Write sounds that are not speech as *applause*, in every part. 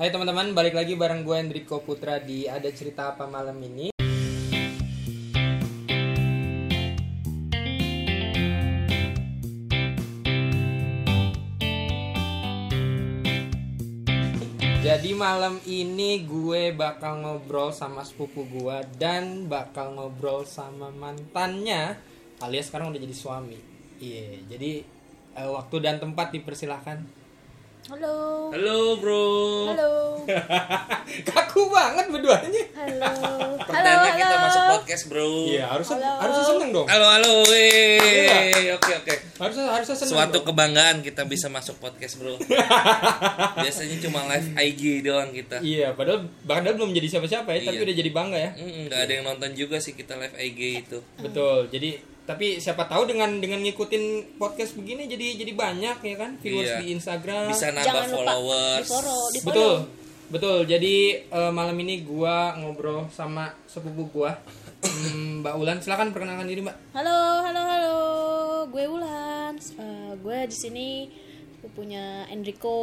Hai teman-teman, balik lagi bareng gue Hendriko Putra di Ada Cerita Apa Malam ini Jadi malam ini gue bakal ngobrol sama sepupu gue dan bakal ngobrol sama mantannya alias sekarang udah jadi suami. Iya, jadi eh, waktu dan tempat dipersilahkan. Halo. Halo bro. Halo. *laughs* Kaku banget berduanya. Halo. *laughs* Halo. Perdana kita halo. masuk podcast bro. Iya, harusnya Halo. harusnya seneng dong. Halo halo. Wey. Iya. Oke oke. Harusnya harusnya seneng. Suatu dong. kebanggaan kita bisa *laughs* masuk podcast bro. Biasanya cuma live IG doang kita. Iya, padahal padahal belum jadi siapa-siapa ya, tapi Iya. udah jadi bangga ya. Mm, nggak ada yang nonton juga sih kita live IG itu. Betul. Jadi tapi siapa tahu dengan dengan ngikutin podcast begini jadi jadi banyak ya kan viewers Iya. di Instagram. Bisa Jangan nambah lupa followers. di follow, di Betul. follow. Betul. Jadi eh, malam ini gua ngobrol sama sepupu gua. Hmm, Mbak Ulan, silakan perkenalkan diri, Mbak. Halo, halo, halo. Gue Ulan. Eh, gue di sini punya Enrico.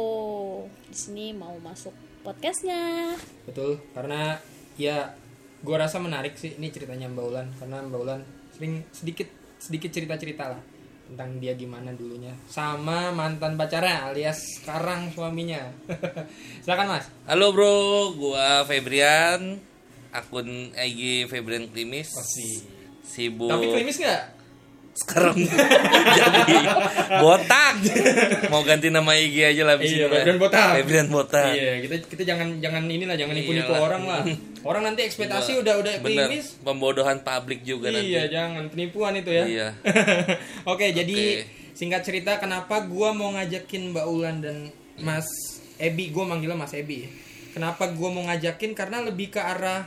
Di sini mau masuk podcastnya. Betul, karena ya gua rasa menarik sih ini ceritanya Mbak Ulan karena Mbak Ulan sering sedikit sedikit cerita-cerita lah tentang dia gimana dulunya sama mantan pacarnya alias sekarang suaminya. *laughs* Silakan Mas. Halo bro, gua Febrian. Akun IG Febrian Klimis. Sibuk. Tapi klimis nggak? Sekarang *laughs* jadi botak mau ganti nama IG aja lah Iya. Febrian botak. Febrian botak Iya, kita kita jangan jangan inilah jangan nipu-nipu Iyalah. orang lah. *laughs* Orang nanti ekspektasi udah udah bener klimis. pembodohan publik juga nanti Iya, jangan penipuan itu ya. Iya. *laughs* Oke, jadi Oke. singkat cerita kenapa gua mau ngajakin Mbak Ulan dan Mas Ebi, gua manggilnya Mas Ebi. Kenapa gua mau ngajakin karena lebih ke arah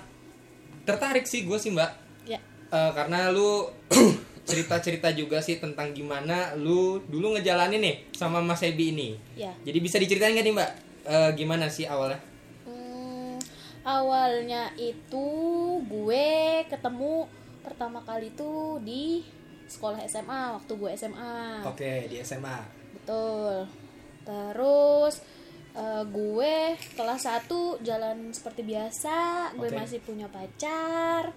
tertarik sih gue sih, Mbak. Ya. Eh, karena lu *clears throat* cerita-cerita juga sih tentang gimana lu dulu ngejalanin nih sama Mas Ebi ini. Ya. Jadi bisa diceritain gak nih, Mbak? Eh, gimana sih awalnya? Hmm, awalnya itu gue ketemu pertama kali tuh di sekolah SMA waktu gue SMA. Oke, di SMA. Betul. Terus eh, gue kelas 1 jalan seperti biasa, gue Oke. masih punya pacar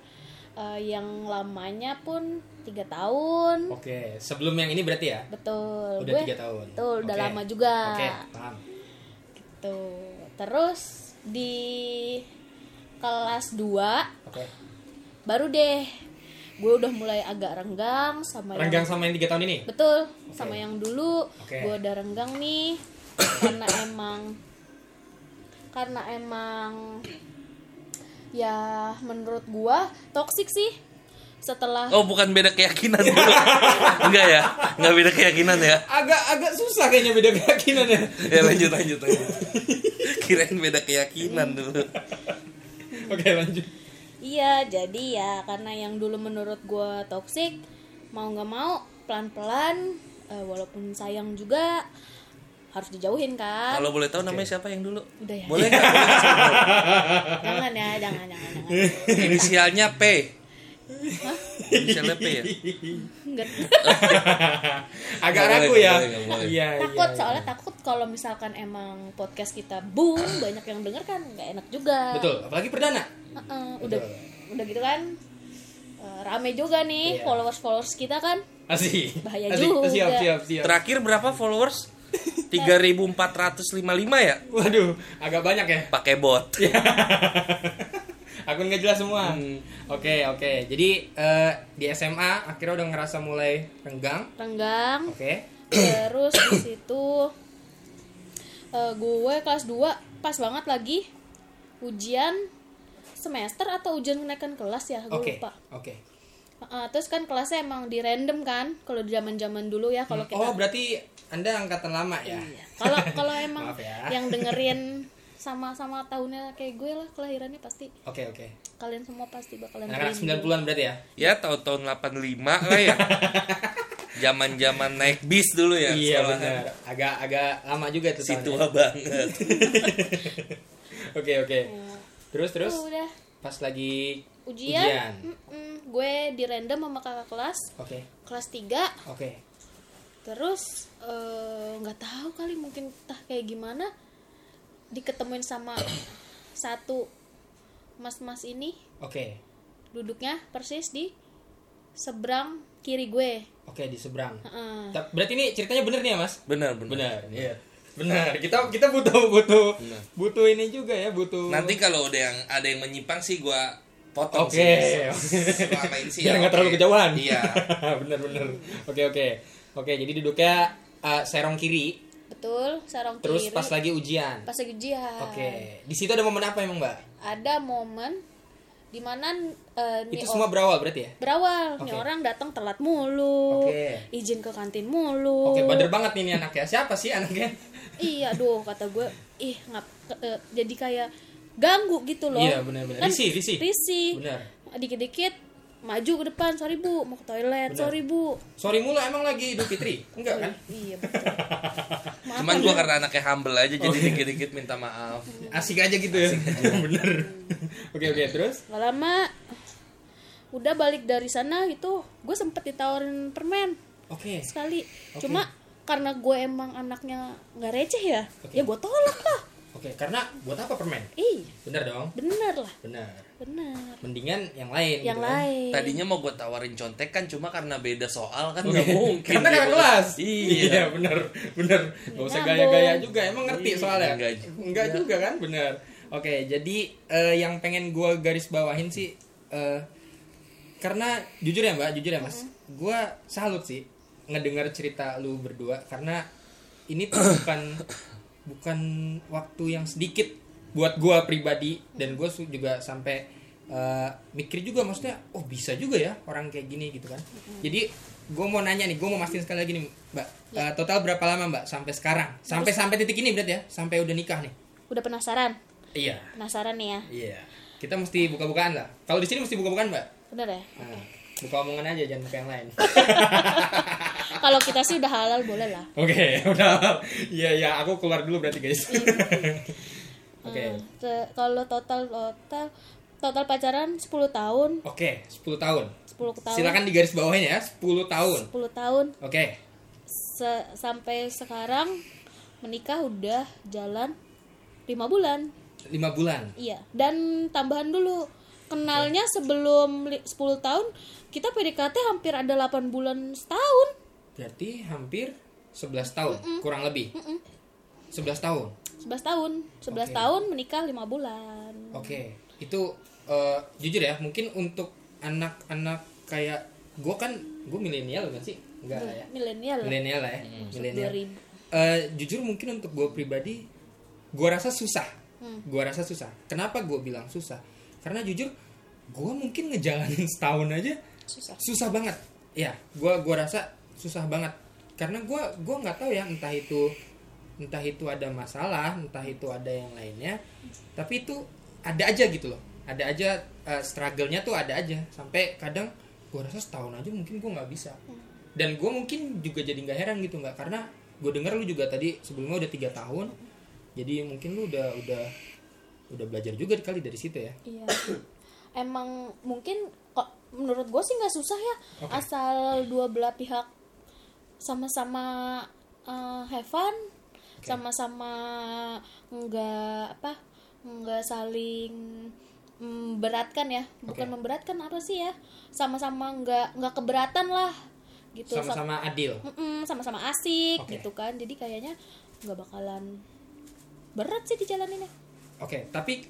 eh, yang lamanya pun tiga tahun. Oke, sebelum yang ini berarti ya? Betul. Udah gue tiga tahun. Betul, udah Oke. lama juga. Oke, paham. Gitu. Terus di kelas 2 Oke. baru deh gue udah mulai agak renggang sama yang Renggang sama yang tiga tahun ini? Betul, sama yang dulu Oke. gue udah renggang nih karena emang karena emang ya menurut gua toksik sih setelah oh bukan beda keyakinan. Dulu *laughs* enggak ya enggak beda keyakinan ya. Agak agak susah kayaknya beda keyakinan ya. ya lanjut lanjut lanjut. Kirain beda keyakinan dulu *laughs* Oke, lanjut. iya jadi ya karena yang dulu menurut gua toksik mau nggak mau pelan pelan walaupun sayang juga harus dijauhin kan. Kalau boleh tahu namanya siapa yang dulu? Udah ya. Boleh nggak? *laughs* jangan ya jangan jangan jangan. Inisialnya P inisialnya P ya Enggak. *laughs* Agak ragu ya. boleh. *laughs* Iya, takut iya, soalnya iya. takut kalau misalkan emang podcast kita boom *laughs* banyak yang denger kan nggak enak juga Betul, apalagi perdana. Heeh, udah Betul. udah gitu kan eh, rame juga nih Iya. followers followers kita kan Asik. Bahaya Asik. juga. Siap, siap, siap. terakhir berapa followers 3455 ya Waduh, agak banyak ya. pakai bot Akun nggak jelas semua. Hmm. Oke, oke. Jadi eh, di SMA akhirnya udah ngerasa mulai renggang. renggang Oke. terus di situ eh, gue kelas 2 pas banget lagi ujian semester atau ujian kenaikan kelas ya gue Oke. lupa Oke. Heeh, terus kan kelasnya emang di random kan kalau di zaman zaman dulu ya kalau kita Oh, berarti Anda angkatan lama ya? Iya. Kalau kalau *laughs* emang ya. yang dengerin sama-sama tahunnya kayak gue lah kelahirannya pasti Oke, oke. kalian semua pasti bakalan Anak-anak. 90-an berarti ya? ya tahun-tahun 85 lah ya *laughs* zaman-zaman naik bis dulu ya iya, benar. Agak agak lama juga itu si tahunnya. tua banget *laughs* Oke, oke. Ya. Terus terus Tuh, udah pas lagi ujian, Ujian. mm-mm, gue di random sama kakak kelas Oke. kelas 3 Oke. terus eh, nggak tahu kali mungkin entah kayak gimana diketemuin sama *coughs* satu mas-mas ini Oke. duduknya persis di seberang kiri gue Oke, di seberang. Heeh. Ta- Berarti ini ceritanya bener nih ya, Mas? Benar, benar. Benar, iya. Benar. Kita kita butuh butuh Benar. butuh ini juga ya, butuh Nanti kalau udah yang ada yang menyimpang sih gua potong Oke. apain sih? biar ya, nggak terlalu oke. kejauhan. Iya. *laughs* bener bener. Oke oke. Oke, jadi duduknya uh, serong kiri, betul sarong terus kiri pas lagi ujian. pas lagi ujian Oke. Di situ ada momen apa emang, Mbak? ada momen di mana eh, nih Itu semua berawal berarti ya? berawal nih Oke. orang datang telat mulu Oke. izin ke kantin mulu Oke, bader banget nih ini anak ya. Siapa sih anaknya? *laughs* iya aduh kata gue ih ngap eh, jadi kayak ganggu gitu loh Iya, benar-benar. Risih, risih. risih Benar. dikit-dikit maju ke depan sorry bu mau ke toilet Benar. sorry bu Sorry mulu emang lagi Idul Fitri? Enggak kan? iya *laughs* betul Maaf, Cuman gua karena anaknya humble aja jadi Oh, iya. dikit-dikit minta maaf. Asik aja gitu ya. *laughs* bener. Oke oke, terus? Gak lama udah balik dari sana gitu gue sempet ditawarin permen Oke. sekali Oke. cuma karena gue emang anaknya nggak receh ya Oke. ya gue tolak lah Oke, karena buat apa permen? ih Bener dong? bener lah Bener. Bener Mendingan yang lain yang gitu kan? lain Tadinya mau gua tawarin contekan cuma karena beda soal kan nggak mungkin. Karena gitu. kelas. Iya. bener, bener. Gak usah gaya-gaya juga. Emang ngerti Iya, soalnya? enggak juga. Enggak juga kan, bener. Oke, jadi eh, yang pengen gua garis bawahin sih, eh, karena jujur ya mbak, jujur ya mas, gua salut sih ngedengar cerita lu berdua karena ini tuh bukan bukan waktu yang sedikit buat gua pribadi dan gue juga sampai eh, mikir juga maksudnya oh bisa juga ya orang kayak gini gitu kan. Jadi gue mau nanya nih gue mau mastiin sekali lagi nih mbak. Eh, total berapa lama mbak sampai sekarang? Sampai sampai titik ini berarti ya sampai udah nikah nih? Udah penasaran? Iya. Penasaran nih ya? Iya. Kita mesti buka-bukaan lah kalau di sini mesti buka-bukaan mbak? Bener ya? Nah, buka omongan aja jangan buka yang lain. *laughs* Kalau kita sih udah halal boleh lah. Oke *laughs* udah iya iya aku keluar dulu berarti guys. *laughs* Oke. Hmm, te- kalau total total total pacaran 10 tahun. Oke 10 tahun. 10 tahun. Silakan digaris bawahin ya 10 tahun. 10 tahun. Oke. Se- sampai sekarang menikah udah jalan lima bulan. Lima bulan. Iya dan tambahan dulu. Kenalnya sebelum li- 10 tahun kita PDKT hampir ada 8 bulan setahun. Berarti hampir 11 tahun kurang lebih. 11 tahun? 11 tahun. 11 Oke. tahun menikah lima bulan. Oke. Itu eh, jujur ya mungkin untuk anak-anak kayak gue kan gue milenial kan sih? Enggak lah ya? milenial lah. Milenial lah ya milenial. 2000 Eh, jujur mungkin untuk gue pribadi gue rasa susah. Hmm. gue rasa susah. Kenapa gue bilang susah? Karena jujur gue mungkin ngejalanin *laughs* setahun aja susah. susah banget. Ya gua gua rasa susah banget. Karena gua gua nggak tahu ya entah itu entah itu ada masalah entah itu ada yang lainnya. Tapi itu ada aja gitu loh ada aja uh, struggle-nya tuh ada aja. Sampai kadang gua rasa setahun aja mungkin gua nggak bisa. Dan gua mungkin juga jadi nggak heran gitu mbak karena gue dengar lu juga tadi sebelumnya udah tiga tahun. Jadi mungkin lu udah udah udah belajar juga kali dari situ ya. Iya. *coughs* Emang mungkin kok menurut gue sih nggak susah ya. Oke. asal dua belah pihak sama-sama eh, have fun, sama-sama nggak apa nggak saling memberatkan ya. Bukan Oke. memberatkan apa sih ya? Sama-sama nggak nggak keberatan lah gitu. Sa- sama-sama adil. Sama-sama asik Oke. gitu kan. Jadi kayaknya nggak bakalan berat sih dijalaninnya. Oke, tapi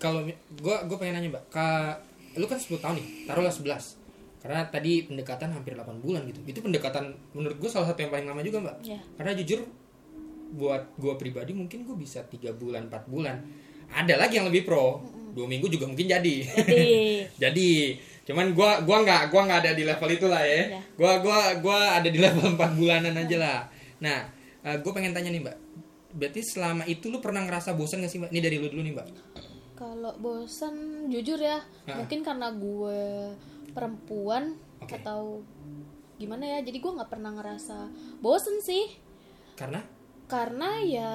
kalau gue gue pengen nanya mbak, ka, lu kan 10 tahun nih, taruhlah 11 Karena tadi pendekatan hampir 8 bulan gitu. Itu pendekatan menurut gue salah satu yang paling lama juga mbak. ya Karena jujur buat gue pribadi mungkin gue bisa tiga bulan 4 bulan. Ada lagi yang lebih pro, dua minggu juga mungkin jadi. jadi *laughs* jadi cuman gua gua nggak gua nggak ada di level itu lah ya. Ya. Gua gua gua ada di *laughs* level 4 bulanan aja lah. Nah, gue pengen tanya nih mbak. Berarti selama itu lu pernah ngerasa bosan gak sih mbak? Ini dari lu dulu nih mbak. Kalau bosan jujur ya, Ha. mungkin karena gue perempuan Oke. atau gimana ya, jadi gue nggak pernah ngerasa bosan sih, Karena karena ya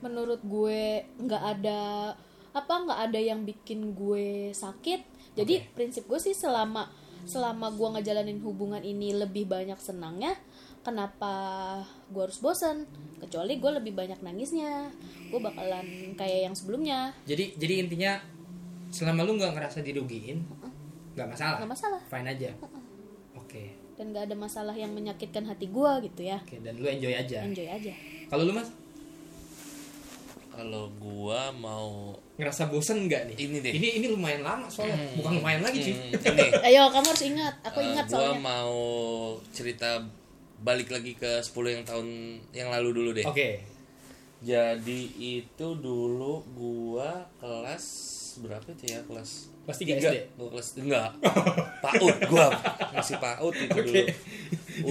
menurut gue nggak ada apa nggak ada yang bikin gue sakit. Jadi Oke. prinsip gue sih selama selama gue ngejalanin hubungan ini lebih banyak senangnya, kenapa gue harus bosen kecuali gue lebih banyak nangisnya gue bakalan kayak yang sebelumnya Jadi jadi intinya selama lu nggak ngerasa dirugiin, nggak masalah. nggak masalah Fine aja. Oke. dan gak ada masalah yang menyakitkan hati gue gitu ya Oke, dan lu enjoy aja. enjoy aja Kalau lu Mas Kalau gua mau ngerasa bosen nggak nih? Ini deh. Ini ini lumayan lama soalnya. Bukan lumayan lagi, cuy. Hmm, ini *laughs* ayo kamu harus ingat aku eh, ingat gua soalnya mau cerita balik lagi ke 10 yang tahun yang lalu dulu deh. Oke. Jadi itu dulu gua kelas berapa itu ya kelas Kelas tiga. SD? Gua kelas enggak. PAUD gua masih PAUD itu *laughs* dulu.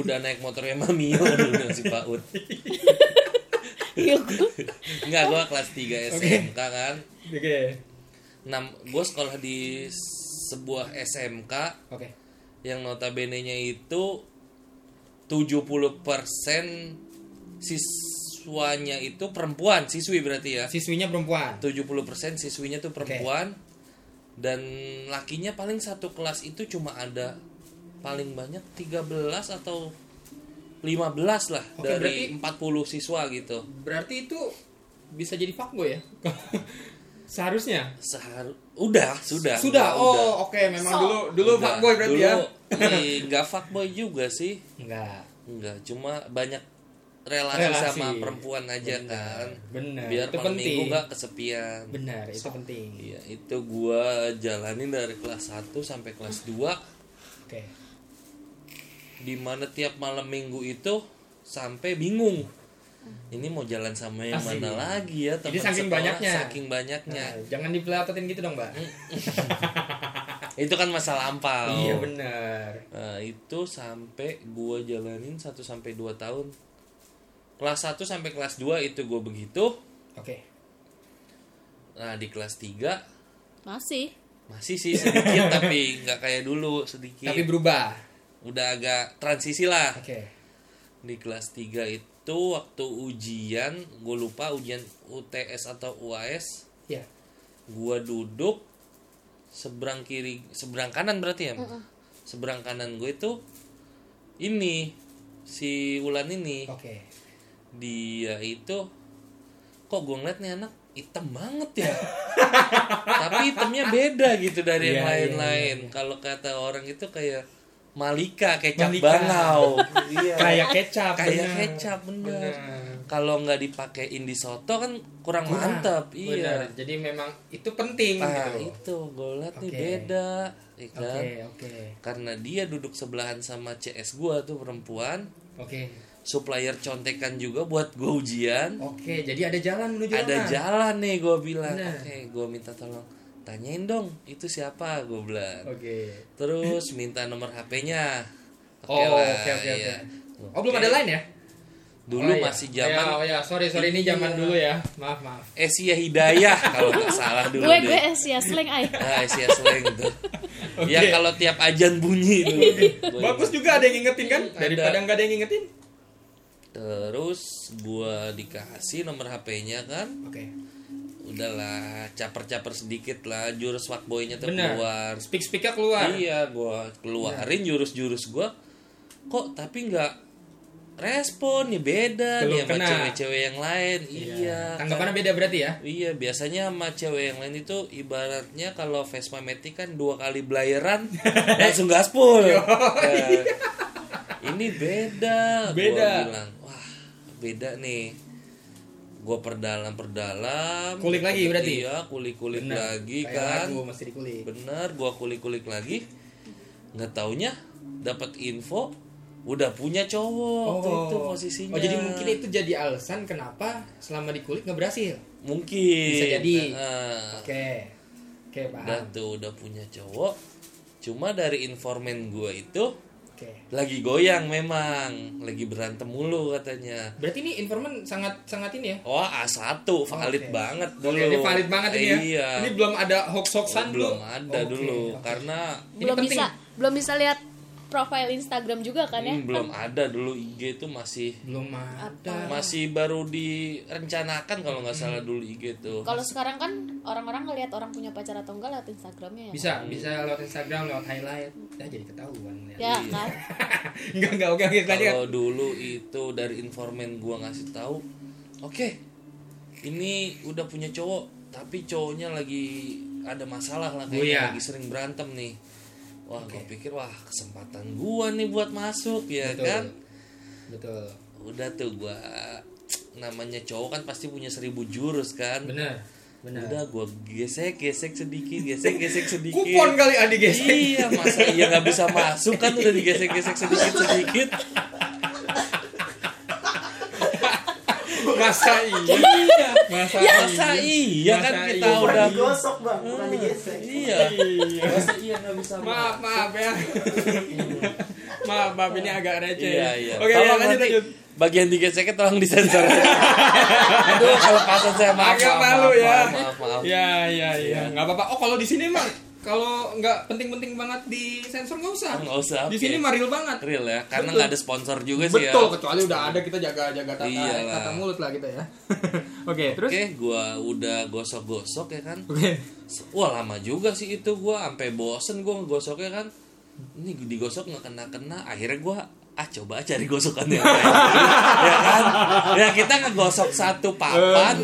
Udah naik motornya Mamio dulu masih PAUD. *laughs* Iya, Enggak, gua kelas 3 SMK kan. Oke. Enam, gua sekolah di sebuah SMK Oke. yang notabene-nya itu 70% siswanya itu perempuan, siswi berarti ya. Siswinya perempuan. 70% siswinya tuh perempuan dan lakinya paling satu kelas itu cuma ada paling banyak 13 atau 15 lah Oke, dari berarti- 40 siswa gitu. Berarti itu bisa jadi fuckboy ya? *laughs* Seharusnya. Seharu udah, sudah. Sudah. udah, Oh, oke, memang So. dulu dulu Udah. fuckboy berarti Dulu, ya. *laughs* ih, nggak fuckboy juga sih. Enggak. Enggak, cuma banyak relasi, Relasi. sama perempuan aja Benar, kan. benar. Biar Itu malam penting. minggu nggak kesepian. Benar, itu penting. Iya, itu gua jalanin dari kelas 1 sampai kelas 2 Oke. di mana tiap malam minggu itu sampai bingung. Ini mau jalan sama yang Asli. mana lagi ya teman Jadi saking sekolah, banyaknya. Saking banyaknya. Nah, jangan dipelototin gitu dong, Mbak. *laughs* Itu kan masa lampau. Iya, benar. Nah, itu sampai gua jalanin 1 sampai 2 tahun. Kelas 1 sampai kelas 2 itu gua begitu. Oke. Nah, di kelas 3 masih masih sih sedikit *laughs* tapi nggak kayak dulu sedikit. Tapi berubah. Udah agak transisi lah. Oke. Di kelas 3 itu waktu ujian, gue lupa ujian UTS atau UAS, Ya. gua duduk seberang kiri, seberang kanan berarti ya. Seberang kanan gue itu ini si Wulan ini. Oke. dia itu kok gue ngeliat nih anak hitam banget ya *laughs* tapi hitamnya beda gitu dari yang Iya, iya, lain-lain iya, iya. kalau kata orang itu kayak Malika kecap Malika. bangau *laughs* iya Kayak kecap. kayak benar. kecap bener, Benar. kalau nggak dipakein di soto kan kurang, mantap Benar. iya Jadi memang itu penting nah gitu. itu gue liat nih Oke. beda ya Oke, kan oke. karena dia duduk sebelahan sama CS gua tuh perempuan Oke. supplier contekan juga buat gue ujian Oke, jadi ada jalan menuju ada jalan nih gue bilang Bener. oke gue minta tolong tanyain dong itu siapa gue bilang Oke. terus minta nomor HP-nya Oh, lah, oke oke oke. iya. Oh, belum Oke. ada lain ya? dulu Oh, iya. masih zaman Oh, ya, sorry sorry ini zaman dulu ya. Maaf, maaf. Asia Hidayah kalau nggak salah dulu gue deh gue Asia slang ay ah, Asia Slang tuh *laughs* Oke. ya kalau tiap ajan bunyi *laughs* tuh Gua- Bagus juga ada yang ngingetin kan? Ada. Daripada nggak ada yang ngingetin. terus gua dikasih nomor HP-nya kan Oke. Udahlah caper-caper sedikit lah jurus fuckboy-nya tuh Benar. keluar Speak speaknya keluar. Iya, gua keluarin jurus-jurus gua. Kok tapi nggak respon ya beda Belum nih sama cewek-cewek yang lain. Iya. Tanggapannya kan- beda berarti ya? Iya, biasanya sama cewek yang lain itu ibaratnya kalau Vespa Matic kan dua kali belayaran *laughs* langsung gaspol. Iya. Ya. *laughs* Ini beda. Beda. Gua bilang, wah, beda nih. Gua perdalam perdalam. Kulik lagi berarti? Iya, kulik-kulik Benar. lagi Kayak kan lagu mesti dikulik. bener gua kulik-kulik lagi nggak taunya dapat info udah punya cowok waktu itu posisinya Oh, jadi mungkin itu jadi alasan kenapa selama dikulik nggak berhasil. mungkin Bisa jadi. Oke. Oke, dan paham. tuh udah punya cowok cuma dari informan gua itu Oke. lagi goyang memang lagi berantem mulu katanya Berarti ini informan sangat sangat ini ya? oh A1 valid Oke. banget dulu ini valid banget ini ya. iya Ini belum ada hoax-hoaxan belum ada Oke, dulu oke. karena Ini belum penting. bisa belum bisa lihat profile Instagram juga kan ya? Hmm, belum ada dulu IG itu masih belum ada. Masih baru direncanakan kalau nggak salah dulu IG tuh kalau sekarang kan orang-orang ngelihat orang punya pacar atau enggak lewat Instagramnya ya? Bisa bisa lewat Instagram lewat highlight. Ya jadi ketahuan lihat. ya *laughs* kan? Enggak enggak oke oke tadi kalau dulu itu dari informan gua ngasih tahu oke ini udah punya cowok tapi cowoknya lagi ada masalah lah kayaknya Oh, iya. lagi sering berantem nih wah gua pikir wah kesempatan gua nih buat masuk ya betul. kan? Betul. Udah tuh gua namanya cowok kan pasti punya seribu jurus kan? Benar benar. Udah gua gesek gesek sedikit gesek gesek *laughs* sedikit. Kupon kali adi gesek. Iya, masa iya nggak bisa masuk kan? Udah digesek-gesek sedikit-sedikit. *laughs* *laughs* masa iya Iya. masa Masa iya kan Masa kita iya. udah digosok bang bukan digesek Iya. Masa iya nggak bisa maaf maaf ya *laughs* maaf maaf ini agak receh Iya, iya. oke ya, Tolong lanjut nanti lanjut bagian digeseknya tolong disensor. *laughs* Aduh, kalau pasan saya maaf. agak maaf, malu maaf, ya Maaf, maaf, maaf. ya ya ya nggak apa-apa oh kalau di sini mah kalau nggak penting-penting banget di sensor nggak usah Nggak usah, di oke. sini mah real banget Real ya, karena Betul. nggak ada sponsor juga sih ya. betul kecuali udah ada kita jaga jaga tata Iyalah. tata mulut lah kita ya *laughs* oke terus Oke, gua udah gosok-gosok ya kan. oke Wah lama juga sih itu gua sampai bosen gua ngegosoknya kan. Ini digosok nggak kena kena. Akhirnya gua ah coba cari gosokan yang lain. *laughs* ya kan? Ya kita ngegosok satu papan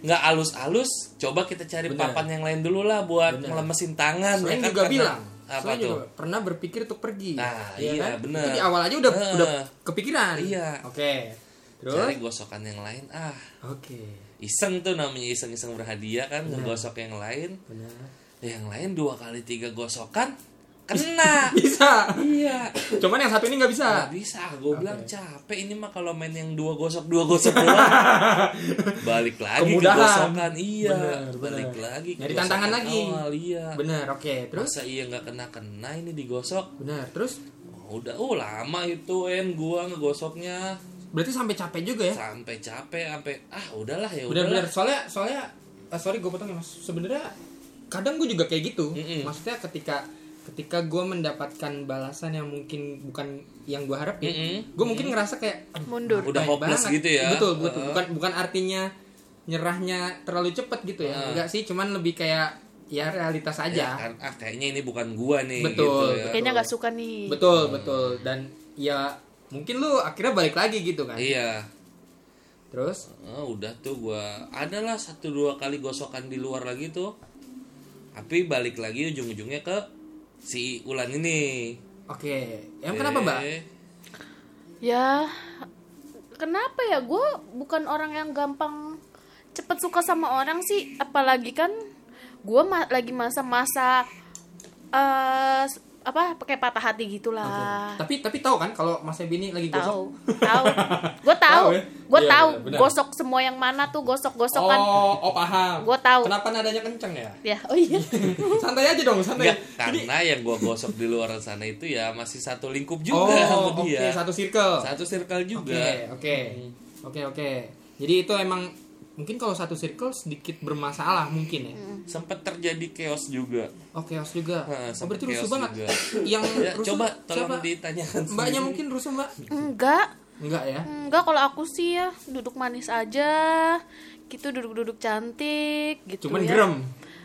nggak alus-alus. Coba kita cari Bener. papan yang lain dulu lah buat Bener. melemesin tangan. Soalnya ya kan? juga Karena- bilang apa Soalnya tuh? juga pernah berpikir untuk pergi Nah, ya iya, kan? bener. Itu di awal aja udah Eh. udah kepikiran Iya. oke terus Cari gosokan yang lain. Ah oke iseng tuh namanya iseng-iseng berhadiah kan Bener. ngegosok yang lain. benar Yang lain dua kali tiga gosokan kena. *laughs* bisa iya. cuman yang satu ini nggak bisa Gak bisa, gue bilang capek ini mah kalau main yang dua gosok dua gosok doang. *laughs* balik lagi ke Kemudahan. gosokan, iya. Bener, balik bener. lagi. ke gosokan tantangan lagi. Awal, iya. benar oke terus Masa iya nggak kena kena ini digosok? benar terus Oh, udah, oh lama itu en gua ngegosoknya berarti sampai capek juga ya sampai capek, sampai ah udahlah ya benar-benar udahlah. soalnya soalnya ah, sorry gue potong ya mas sebenarnya kadang gue juga kayak gitu Mm-mm. maksudnya ketika ketika gue mendapatkan balasan yang mungkin bukan yang gue harapin Mm-mm. gue mungkin ngerasa kayak "Aduh, mundur Udah hopeless banget." gitu ya. betul betul Uh. bukan bukan artinya nyerahnya terlalu cepat gitu ya Uh. enggak sih cuman lebih kayak ya realitas Ya, aja kan, ah kayaknya ini bukan gua nih Betul, gitu ya. kayaknya nggak suka nih betul betul dan ya mungkin lu akhirnya balik lagi gitu kan Iya. terus Oh, udah tuh gua adalah satu dua kali gosokan di luar lagi tuh. Tapi balik lagi ujung-ujungnya ke si Ulan ini. oke em kenapa mbak? Eh, ya kenapa ya? Gue bukan orang yang gampang cepet suka sama orang sih. Apalagi kan gue ma- lagi masa-masa eh apa pakai patah hati gitulah tapi tapi tahu kan kalau Mas Ebi ini lagi gosok tahu tahu gue *laughs* tahu ya? gue Iya, tahu benar, benar. gosok semua yang mana tuh gosok gosokan Oh, oh paham. Gua tahu. Kenapa nadanya kenceng ya? ya oh iya *laughs* santai aja dong, santai. Enggak, karena yang gua gosok di luar sana itu ya masih satu lingkup juga oh, sama oke, dia. satu circle. Satu circle Oke, juga. oke. Oke, oke. Jadi itu emang mungkin kalau satu circle sedikit bermasalah mungkin ya. Sempat terjadi chaos juga. Oh, chaos juga. Nah, oh, berarti rusuh banget. juga. Yang Ya, rusuh coba tolong siapa? ditanyakan. Mbaknya sendiri. mungkin rusuh, Mbak? enggak Enggak ya? enggak kalau aku sih ya duduk manis aja gitu duduk-duduk cantik gitu Cuman ya. gerem.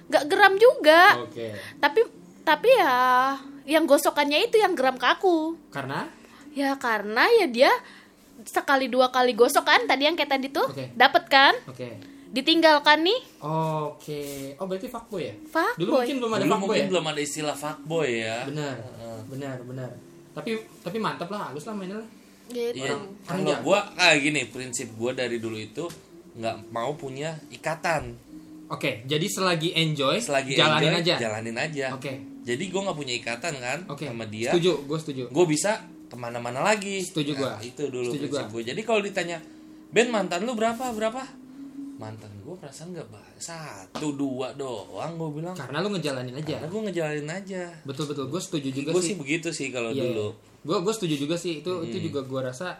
nggak geram juga Oke. tapi tapi ya yang gosokannya itu yang geram ke aku Karena ya karena ya dia sekali dua kali gosok kan tadi yang kayak tadi tuh Oke. dapet kan oke. ditinggalkan nih Oke. Oh, berarti fuckboy ya? Fuckboy. Dulu mungkin belum ada Dulu fuckboy mungkin ya? belum ada istilah fuckboy ya. Benar. Benar, benar. Tapi tapi mantap lah, halus lah mainnya lah. gitu Iya. Orang- orang Kalau gua kayak gini, prinsip gua dari dulu itu nggak mau punya ikatan. Oke, jadi selagi enjoy, Selagi jalanin enjoy, aja. Jalanin aja. Oke. Jadi gua nggak punya ikatan kan Oke. sama dia. Setuju, gue setuju. Gue bisa ke mana-mana lagi. Setuju gua. Nah, itu dulu Setuju prinsip gua. gue. Jadi kalau ditanya, Ben mantan lu berapa berapa? Mantan gue perasaan nggak banyak. Satu dua doang gue bilang. Karena lu ngejalanin aja. Karena gue ngejalanin aja. Betul betul, gue setuju juga Gue sih. sih begitu sih kalau Iya, dulu. Gue gue setuju juga sih. Itu itu juga gue rasa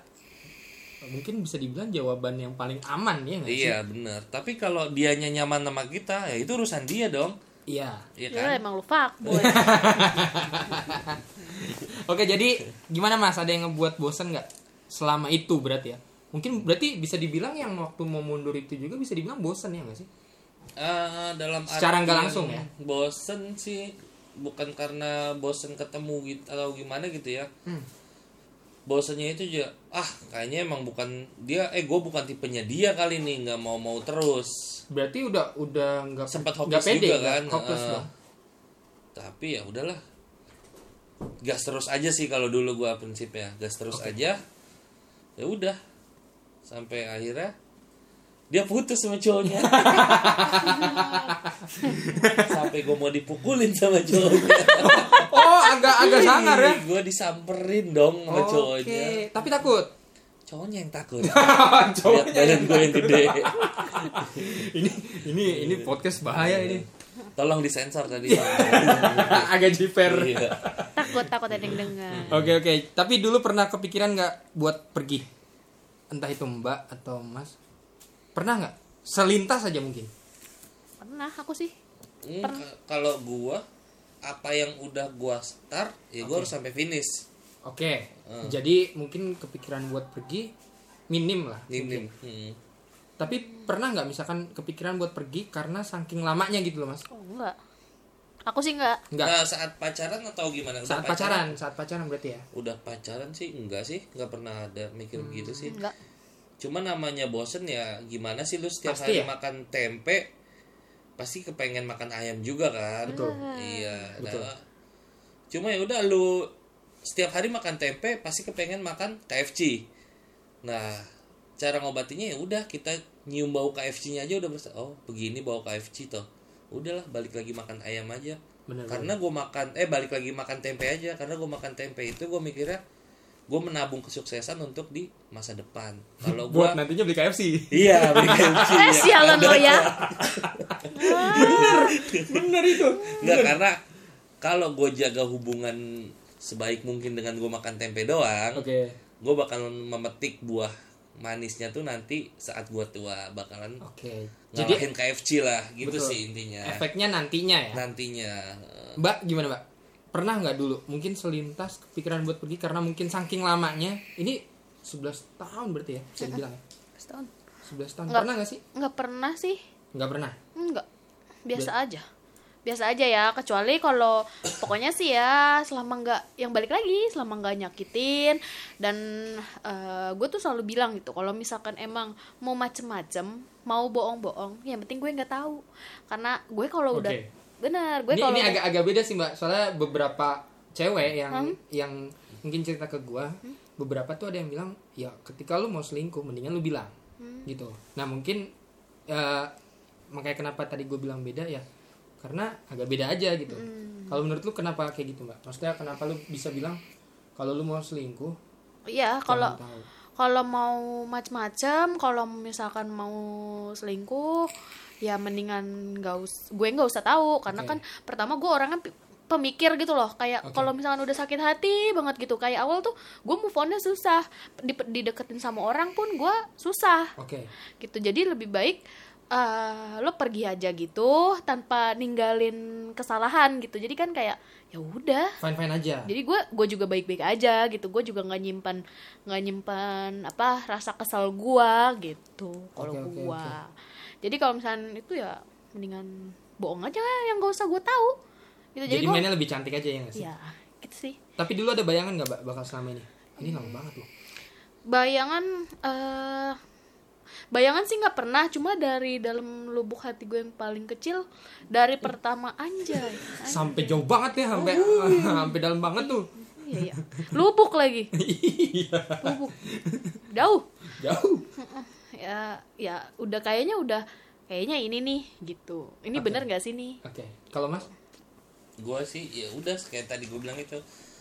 mungkin bisa dibilang jawaban yang paling aman ya nggak sih? Iya bener. Tapi kalau dianya nyaman sama kita, ya itu urusan dia dong. Iya. Iya ya kan? emang lu fuckboy *laughs* Oke, jadi gimana Mas? Ada yang ngebuat bosen nggak selama itu berarti ya? Mungkin berarti bisa dibilang yang waktu mau mundur itu juga bisa dibilang bosen ya nggak sih? Eh, dalam Secara nggak langsung ya? bosen sih bukan karena bosen ketemu gitu atau gimana gitu ya Hmm. bosennya itu juga ah kayaknya emang bukan dia eh gue bukan tipenya dia kali nih nggak mau mau terus Berarti udah udah nggak sempat hopeless juga nggak kan hopeless dong. tapi ya udahlah gas terus aja sih kalau dulu gua prinsipnya. Gas terus aja ya udah. Sampai akhirnya dia putus sama cowoknya. *laughs* Sampai gue mau dipukulin sama cowoknya. Oh, agak agak sangar ya. gue disamperin dong sama Oke, cowoknya. tapi takut. cowoknya yang takut. *laughs* Lihat badan gue yang gede. *laughs* ini ini ini podcast bahaya ini. Tolong disensor tadi *laughs* agak jiper. Iya. takut takut ada yang dengar Oke oke, tapi dulu pernah kepikiran nggak buat pergi? Entah itu Mbak atau Mas. Pernah nggak? Selintas aja mungkin. pernah aku sih Hmm, ka- kalau gua apa yang udah gua start ya gua harus sampai finish Oke. Hmm. Jadi mungkin kepikiran buat pergi minim lah. minim Hmm. Tapi pernah nggak misalkan kepikiran buat pergi karena saking lamanya gitu loh Mas? oh enggak aku sih enggak Enggak. Nah, saat pacaran atau gimana Udah saat pacaran, saat pacaran berarti ya. udah pacaran sih enggak sih nggak pernah ada mikir Hmm. begitu sih enggak cuma namanya bosen ya gimana sih lu setiap Pasti hari ya? makan tempe pasti kepengen makan ayam juga kan Betul. iya Betul. nah, cuma ya udah lu setiap hari makan tempe pasti kepengen makan KFC nah cara ngobatinya ya udah kita nyium bau KFC-nya aja udah berasa oh begini bau KFC toh udahlah balik lagi makan ayam aja Bener, karena gue makan eh balik lagi makan tempe aja karena gue makan tempe itu gue mikirnya gue menabung kesuksesan untuk di masa depan kalau gue Buat nantinya beli KFC. iya beli KFC *laughs* ya. sialan lo ya Bener itu. Nggak, karena kalau gue jaga hubungan sebaik mungkin dengan gue makan tempe doang Oke. gue bakal memetik buah manisnya tuh nanti saat gue tua bakalan Oke. Jadi ngalahin KFC lah gitu Betul. sih intinya efeknya nantinya ya. nantinya Mbak gimana Mbak? Pernah nggak dulu mungkin selintas kepikiran buat pergi karena mungkin saking lamanya ini 11 tahun berarti ya bisa dibilang ya? setahun 11 tahun Nggak. pernah nggak sih? nggak pernah sih Nggak pernah. enggak biasa aja biasa aja ya kecuali kalau pokoknya sih ya selama nggak yang balik lagi selama nggak nyakitin dan gue tuh selalu bilang gitu kalau misalkan emang mau macem-macem mau bohong-bohong yang penting gue nggak tahu karena gue kalau udah Oke. bener gue kalau ini udah- agak-agak beda sih Mbak. Soalnya beberapa cewek yang Hmm? yang mungkin cerita ke gua, beberapa tuh ada yang bilang, "Ya, ketika lu mau selingkuh mendingan lu bilang." Hmm. Gitu. Nah, mungkin ya makanya kenapa tadi gue bilang beda ya karena agak beda aja gitu. Hmm. Kalau menurut lu kenapa kayak gitu, Mbak? Maksudnya kenapa lu bisa bilang kalau lu mau selingkuh Iya, kalau kalau mau macem-macem, kalau misalkan mau selingkuh, ya mendingan nggak us gue nggak usah tahu karena Oke. kan pertama gue orangnya pemikir gitu loh kayak Oke. kalau misalkan udah sakit hati banget gitu kayak awal tuh gue move onnya susah Di, dideketin sama orang pun gue susah Oke. gitu jadi lebih baik eh, lo pergi aja gitu tanpa ninggalin kesalahan gitu jadi kan kayak ya udah Fine-fine aja. jadi gue gue juga baik baik aja gitu gue juga nggak nyimpan nggak nyimpan apa rasa kesal gue gitu kalau oke, gue jadi kalau misalnya itu ya mendingan bohong aja lah yang gak usah gue tahu gitu Jadi, jadi, mainnya lebih cantik aja ya nggak sih? ya gitu sih Tapi dulu ada bayangan nggak bakal selama ini? Ini lama banget loh. bayangan eh bayangan sih nggak pernah cuma dari dalam lubuk hati gue yang paling kecil dari pertama anjay Sampai jauh banget ya, sampai sampai dalam banget tuh. iya, iya. lubuk lagi *laughs* Iya. lubuk jauh Jauh. ya ya udah kayaknya udah kayaknya ini nih gitu ini Oke. bener gak sih nih Oke. Kalau Mas? gue sih ya udah kayak tadi gue bilang itu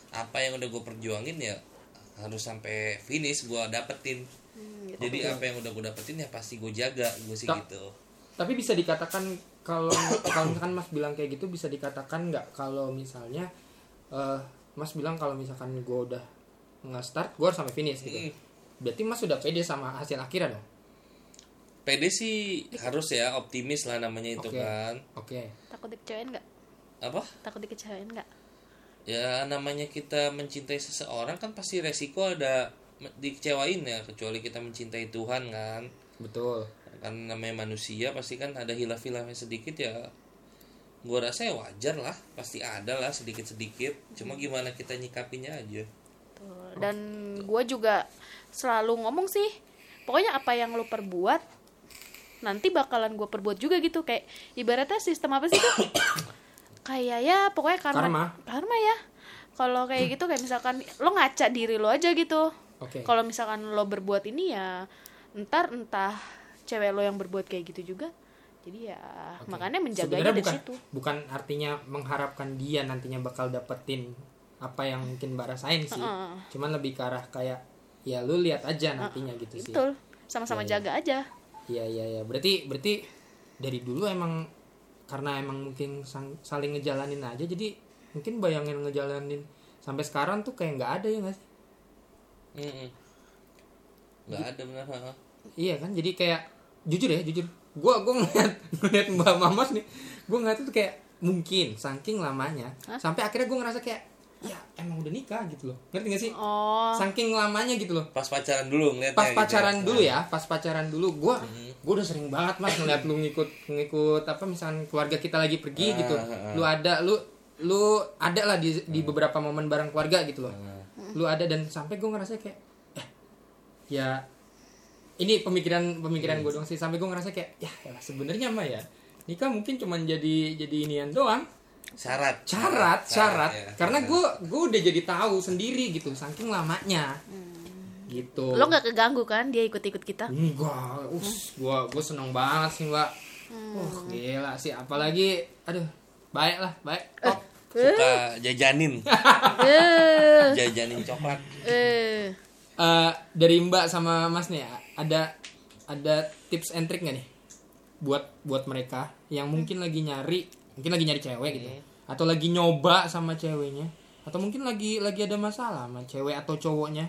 apa yang udah gue perjuangin ya harus sampai finish gue dapetin jadi apa yang udah gue dapetin ya pasti gue jaga gue sih Tak- gitu Tapi bisa dikatakan kalau *coughs* kalau misalkan Mas bilang kayak gitu bisa dikatakan nggak kalau misalnya eh, Mas bilang kalau misalkan gue udah nge-start gue harus sampai finish gitu. Hmm. Berarti Mas sudah pede sama hasil akhirnya dong. pede sih harus ya optimis lah namanya itu Oke. kan Oke. takut dikecewain nggak apa takut dikecewain nggak ya namanya kita mencintai seseorang kan pasti resiko ada dikecewain ya kecuali kita mencintai Tuhan kan. Betul. Kan namanya manusia pasti kan ada hilaf-hilafnya sedikit ya. Gua rasa ya wajar lah pasti ada lah sedikit-sedikit. Cuma gimana kita nyikapinya aja. Dan gue juga selalu ngomong sih pokoknya apa yang lo perbuat nanti bakalan gue perbuat juga gitu. Kayak ibaratnya sistem apa sih tuh *coughs* kayak ya pokoknya karma. Karma. karma ya. Kalau kayak gitu kayak misalkan lo ngaca diri lo aja gitu oke kalau misalkan lo berbuat ini ya ntar entah cewek lo yang berbuat kayak gitu juga jadi ya Oke. makanya menjaganya Sebenarnya dari bukan situ bukan artinya mengharapkan dia nantinya bakal dapetin apa yang mungkin mbak rasain sih Heeh. cuman lebih ke arah kayak ya lu lihat aja nantinya gitu sih betul sama-sama iya. jaga aja Iya iya iya. Berarti berarti dari dulu emang karena emang mungkin sang- saling ngejalanin aja jadi mungkin bayangin ngejalanin sampai sekarang tuh kayak nggak ada ya nggak sih? Mm-mm. nggak ada benar ha. Iya kan? Jadi kayak jujur ya jujur. Gua gua ngeliat *laughs* ngeliat Mbak Mamas nih. Gua ngeliat itu kayak mungkin saking lamanya sampai akhirnya gua ngerasa kayak ya emang udah nikah gitu loh. Ngerti gak sih? oh Saking lamanya gitu loh. pas pacaran dulu ngeliatnya pas gitu pacaran ya. dulu ya pas pacaran dulu gue gue udah sering banget mas ngeliat lu ngikut ngikut apa misalnya keluarga kita lagi pergi Ah, gitu ah, lu ada lu lu ada lah di di beberapa momen bareng keluarga gitu loh Ah. Lu ada dan sampai gue ngerasa kayak eh ya ini pemikiran pemikiran gue doang sih. Sampai gue ngerasa kayak ya elah, sebenarnya mah ya nikah mungkin cuman jadi jadi inian doang. Syarat. Syarat syarat ya. karena gue gue udah jadi tahu sendiri gitu saking lamanya. Gitu. Lo nggak keganggu kan dia ikut-ikut kita? Enggak, us, gua gua seneng banget sih mbak. Uh, gila sih, apalagi, aduh, baik lah, baik. Top. Suka jajanin. Eh. Jajanin coklat. Eh. Eh, dari mbak sama mas nih, ada ada tips and trick nggak nih? Buat buat mereka yang mungkin lagi nyari, mungkin lagi nyari cewek gitu, atau lagi nyoba sama ceweknya, atau mungkin lagi lagi ada masalah sama cewek atau cowoknya,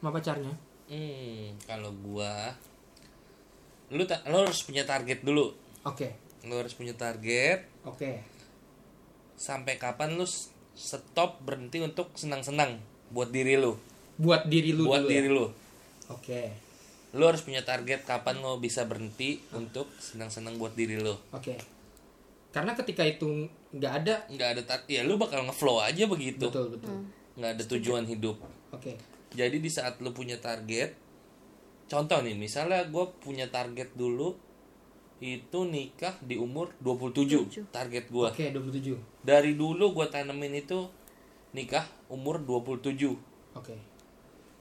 sama pacarnya. hmm kalau gua lu ta- lu harus punya target dulu. Oke, lu harus punya target. Oke, sampai kapan lu stop berhenti untuk senang-senang buat diri lu buat diri lu buat dulu diri ya. lu Oke, lu harus punya target kapan lu bisa berhenti untuk senang-senang buat diri lu oke. Karena ketika itu nggak ada, nggak ada tar- ya lu bakal ngeflow aja begitu betul betul. nggak ada tujuan hidup Oke. jadi di saat lu punya target contoh nih misalnya gue punya target dulu itu nikah di umur 27 target gue Oke, 27. dari dulu gue tanemin itu nikah umur 27 Oke.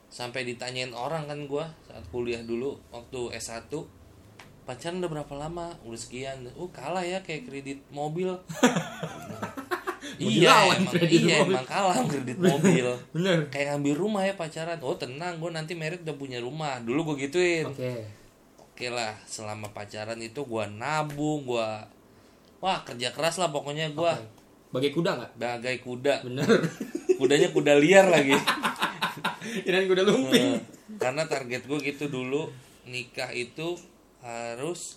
sampai ditanyain orang kan gue saat kuliah dulu waktu S1 pacaran udah berapa lama udah sekian uh kalah ya kayak kredit mobil *laughs* iya emang kredit iya mobil. emang kalah kredit mobil Bener. kayak ngambil rumah ya pacaran oh tenang gue nanti merit udah punya rumah dulu gue gituin Oke. Oke lah selama pacaran itu gue nabung gue wah kerja keras lah pokoknya gue Oke. Bagai kuda nggak? bagai kuda Bener. *laughs* kudanya kuda liar lagi *laughs* Kirain kuda lumping. Eh, karena target gue gitu dulu nikah itu harus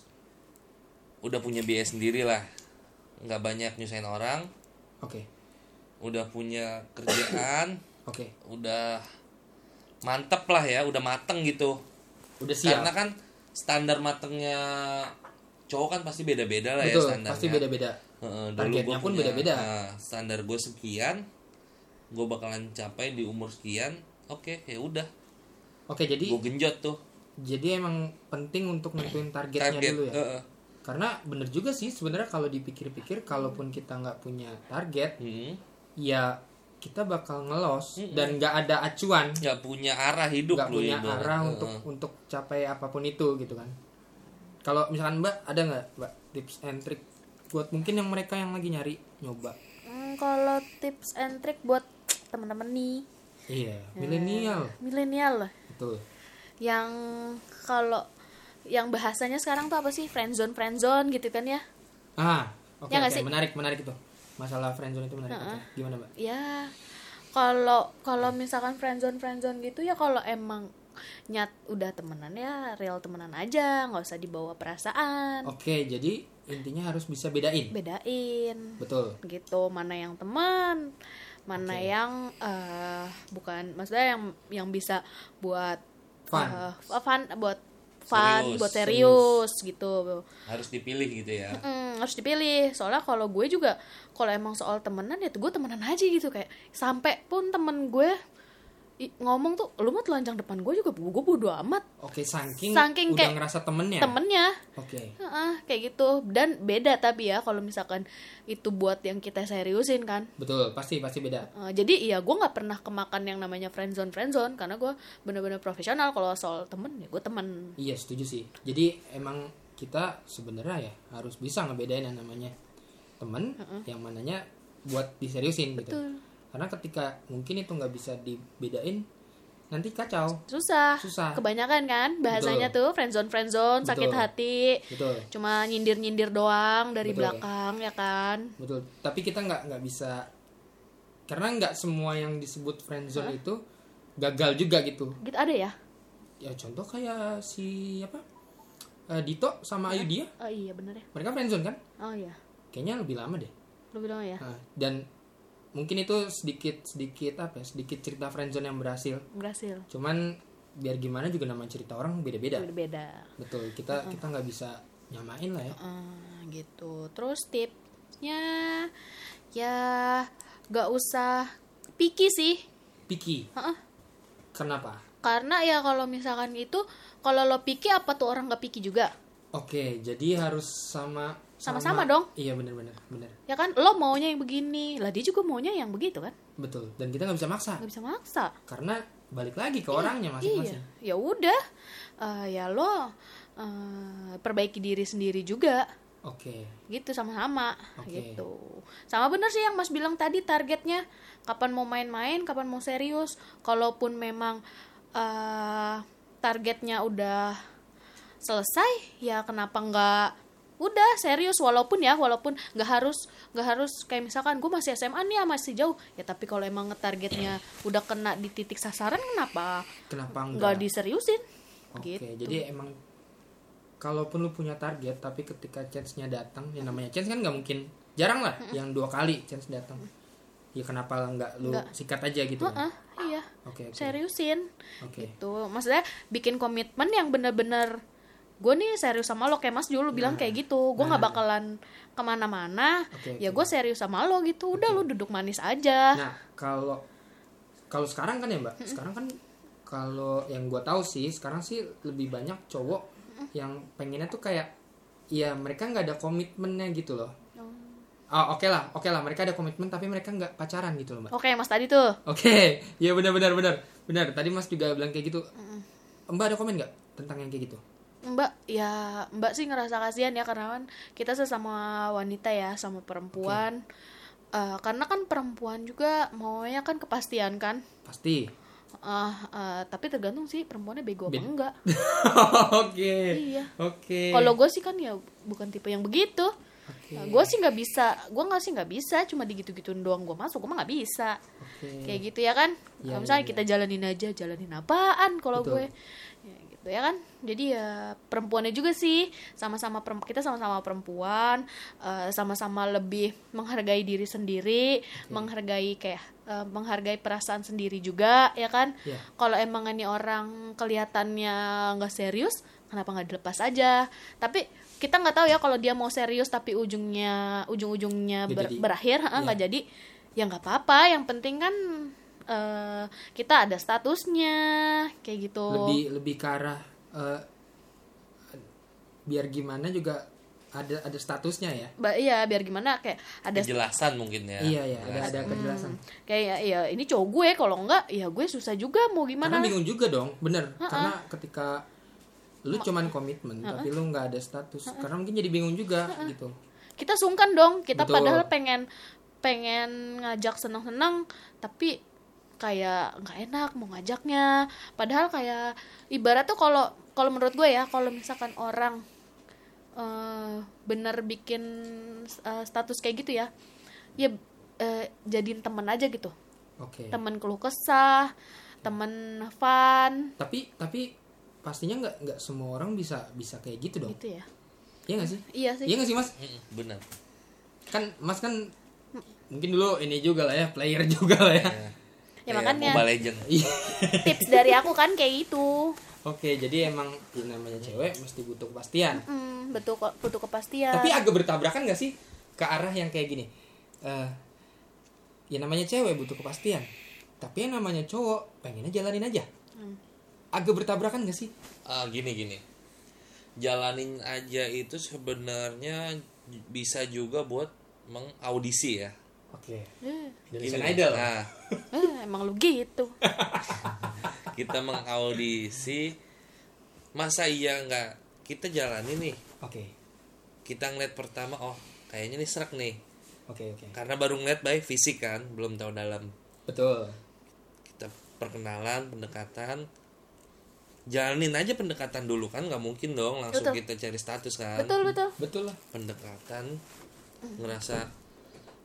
udah punya biaya sendiri lah nggak banyak nyusahin orang Oke. udah punya kerjaan *coughs* Oke. udah mantep lah ya udah mateng gitu Udah siap. karena kan standar matengnya cowok kan pasti beda-beda lah ya Betul, standarnya pasti beda-beda. Dulu Targetnya pun beda-beda. nah, standar gue sekian gue bakalan capai di umur sekian oke ya udah Oke, jadi gue genjot tuh jadi emang penting untuk nentuin targetnya target dulu ya. Karena bener juga sih sebenarnya kalau dipikir-pikir kalaupun kita nggak punya target, Hmm. ya kita bakal ngelos dan nggak ada acuan, nggak punya arah hidup nggak punya ibarat. arah untuk untuk capai apa pun itu gitu kan. Kalau misalkan Mbak ada nggak Mbak tips and trick buat mungkin yang mereka yang lagi nyari nyoba? Hmm, kalau tips and trick buat teman-teman nih Iya, milenial. milenial lah Betul. yang kalau yang bahasanya sekarang tuh apa sih friendzone friendzone gitu kan ya Ah, oke Ya nggak oke, sih? menarik menarik itu. Masalah friendzone itu menarik. Oke, Gimana, Mbak? ya kalau kalau misalkan friendzone friendzone gitu ya kalau emang nyat udah temenan ya real temenan aja nggak usah dibawa perasaan Oke, jadi intinya harus bisa bedain. bedain Betul. gitu mana yang teman mana Oke. yang eh, bukan maksudnya yang yang bisa buat Fun. eh, fun buat fun Serius, buat serius. gitu. Harus dipilih gitu ya? Mm, harus dipilih. Soalnya kalau gue juga kalau emang soal temenan ya gue temenan aja gitu. Kayak sampai pun temen gue ngomong tuh lu mah telanjang depan gue juga gue bodo amat. Oke saking, Saking udah kayak ngerasa temennya. temennya. Oke. Heeh, kayak gitu. Dan beda tapi ya kalau misalkan itu buat yang kita seriusin kan. Betul pasti pasti beda. Eh, jadi ya gue nggak pernah kemakan yang namanya friendzone friendzone karena gue bener-bener profesional. Kalau soal temen ya gue temen. Iya setuju sih. Jadi emang kita sebenarnya ya harus bisa ngebedain yang namanya temen yang mananya buat diseriusin gitu. Betul. Karena ketika mungkin itu nggak bisa dibedain nanti kacau. Susah. Susah. kebanyakan kan bahasanya tuh friendzone friendzone sakit Betul. hati. Betul. Cuma nyindir nyindir doang dari Betul. belakang ya kan? Betul. Tapi kita nggak nggak bisa karena nggak semua yang disebut friendzone itu gagal juga gitu. Gitu ada ya? Ya contoh kayak si apa Eh, Dito sama Ayu dia oh iya bener ya. Mereka friendzone kan? Oh iya. Kayaknya lebih lama deh. Lu bilang ya? Nah, dan mungkin itu sedikit sedikit apa ya sedikit cerita friendzone yang berhasil. Berhasil. Cuman biar gimana juga nama cerita orang beda-beda. Beda beda betul kita kita nggak bisa nyamain lah ya. Gitu. Terus tipsnya ya gak usah picky sih. Picky? Heeh. kenapa? Karena ya kalau misalkan itu kalau lo picky apa tuh orang gak picky juga oke jadi harus sama Sama-sama dong. iya bener-bener bener ya kan lo maunya yang begini. Lah dia juga maunya yang begitu kan? Betul dan kita nggak bisa maksa. Nggak bisa maksa. Karena balik lagi ke orangnya masing-masing. iya. Ya udah. Eh, ya lo eh, perbaiki diri sendiri juga. Oke. Gitu sama-sama. Oke. gitu. Sama bener sih yang mas bilang tadi targetnya. Kapan mau main-main kapan mau serius. Kalaupun memang eh, targetnya udah selesai ya kenapa nggak udah serius walaupun ya walaupun nggak harus nggak harus kayak misalkan gue masih SMA nih ya masih jauh ya tapi kalau emang targetnya *clears throat* udah kena di titik sasaran kenapa kenapa nggak enggak diseriusin Oke, gitu jadi emang kalaupun lu punya target tapi ketika chance-nya datang, yang namanya chance kan nggak mungkin jarang lah yang dua kali chance datang. Ya kenapa nggak lu Nggak. sikat aja gitu? kan? Heeh, iya Oke, oke. seriusin Oke. gitu maksudnya bikin komitmen yang bener-bener gue nih serius sama lo kayak mas dulu bilang kayak gitu gue nggak nah. bakalan ke mana-mana Oke, ya oke. gue serius sama lo gitu udah lo duduk manis aja Nah, kalau kalau sekarang kan ya, Mbak. Sekarang kan kalau yang gua tahu sih, sekarang sih lebih banyak cowok yang pengennya tuh kayak ya mereka nggak ada komitmennya gitu loh. Oh, oke lah, oke lah, mereka ada komitmen tapi mereka nggak pacaran gitu loh, Mbak. oke mas tadi tuh Oke, iya *laughs* benar benar benar. Benar, tadi Mas juga bilang kayak gitu. Mbak ada komen nggak tentang yang kayak gitu? Mbak ya mbak sih ngerasa kasihan ya karena kan kita sesama wanita ya sama perempuan Eh, karena kan perempuan juga maunya kan kepastian kan Pasti. Eh, eh, tapi tergantung sih perempuannya bego apa Ben- enggak *laughs* Oke. Iya. Oke. kalau gue sih kan ya bukan tipe yang begitu Oke. gue sih nggak bisa gue nggak sih nggak bisa cuma digitu-gituin doang gue masuk gue mah nggak bisa Oke. kayak gitu ya kan Iya, Kalau misalnya iya, kita jalanin aja jalanin apaan kalau gue ya gitu ya kan jadi ya perempuannya juga sih sama-sama perem- kita sama-sama perempuan eh, sama-sama lebih menghargai diri sendiri menghargai kayak eh, menghargai perasaan sendiri juga ya kan Iya. kalau emang ini orang kelihatannya nggak serius kenapa nggak dilepas aja tapi kita nggak tahu ya kalau dia mau serius tapi ujungnya ujung-ujungnya ber- jadi. berakhir ah, nggak Iya. jadi ya nggak apa-apa yang penting kan eh, kita ada statusnya kayak gitu Lebih lebih ke arah eh, biar gimana juga ada ada statusnya ya. Ba- iya biar gimana kayak ada Penjelasan mungkin ya. Iya ya, ada ada kejelasan. kayak ya, ya ini cowok gue kalau enggak ya gue susah juga mau Karena gimana bingung juga dong, bener. Karena ketika lu cuman komitmen tapi lu nggak ada status, karena mungkin jadi bingung juga gitu. kita sungkan dong kita Betul. padahal pengen pengen ngajak senang-senang tapi kayak nggak enak mau ngajaknya padahal kayak ibarat tuh kalau kalau menurut gue ya kalau misalkan orang eh, bener bikin eh, status kayak gitu ya ya eh, jadiin temen aja gitu Oke. temen keluh kesah temen fun Tapi tapi pastinya nggak nggak semua orang bisa bisa kayak gitu dong. gitu ya Iya nggak sih? iya sih Iya nggak sih Mas? Benar. Kan Mas kan mungkin dulu ini juga lah ya player *laughs* juga lah ya Ya, Kayak makanya. Mobile Legend. *laughs* Iya. Tips dari aku kan kayak gitu. oke jadi emang yang namanya cewek mesti butuh kepastian Hmm, betul kok butuh kepastian. tapi agak bertabrakan gak sih ke arah yang kayak gini Eh ya namanya cewek butuh kepastian tapi yang namanya cowok pengennya jalanin aja Hmm. agak bertabrakan gak sih Ah, gini gini. Jalanin aja itu sebenarnya bisa juga buat mengaudisi ya. Oke. Eh, Indonesian Gini, Idol Nah, eh, emang lu gitu. *laughs* kita mengaudisi masa iya nggak kita jalani nih. Oke. Kita ngeliat pertama oh kayaknya nih serak nih. Oke oke. Karena baru ngeliat baik fisik kan belum tahu dalam. Betul. Kita perkenalan pendekatan. Jalanin aja pendekatan dulu kan nggak mungkin dong langsung Betul. kita cari status kan. Betul betul. betul lah. Pendekatan ngerasa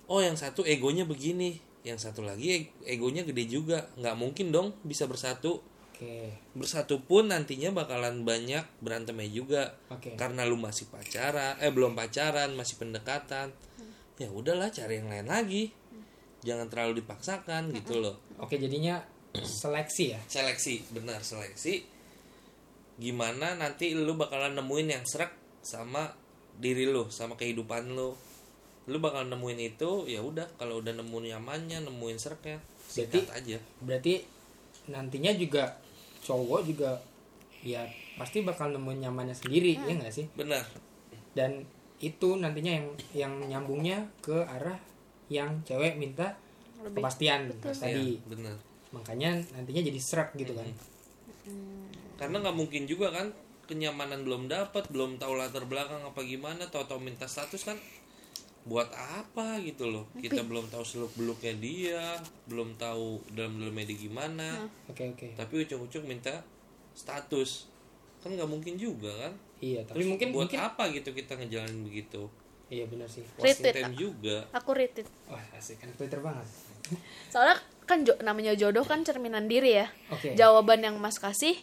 oh yang satu egonya begini. Yang satu lagi e- egonya gede juga. Nggak mungkin dong bisa bersatu. Oke. Bersatu pun nantinya bakalan banyak berantemnya juga. Oke. Karena lu masih pacaran eh belum pacaran masih pendekatan. Ya udahlah cari yang lain lagi. Jangan terlalu dipaksakan gitu loh. Oke jadinya seleksi ya? Seleksi benar seleksi. Gimana nanti lu bakalan nemuin yang serak sama diri lu sama kehidupan lu lu bakal nemuin itu ya udah kalau udah nemuin nyamannya nemuin seraknya sikat aja. berarti nantinya juga cowok juga ya pasti bakal nemuin nyamannya sendiri ya nggak sih? Benar. Dan itu nantinya yang yang nyambungnya ke arah yang cewek minta Lebih. kepastian tadi Iya, benar. Makanya nantinya jadi serak gitu kan. Karena nggak mungkin juga kan kenyamanan belum dapat belum tahu latar belakang apa gimana tahu-tahu minta status kan buat apa gitu loh. Kita belum tahu seluk beluknya dia belum tahu dalam dalamnya dia gimana. Oke oke. Tapi ujung-ujung minta status. Kan nggak mungkin juga kan? Iya tapi mungkin buat mungkin apa gitu kita ngejalanin begitu? Iya benar sih. Wasting Retweet, time juga. Aku rated. wah asik. Kan Twitter banget. *laughs* Soalnya kan jo- namanya jodoh kan cerminan diri ya. oke. Jawaban yang Mas kasih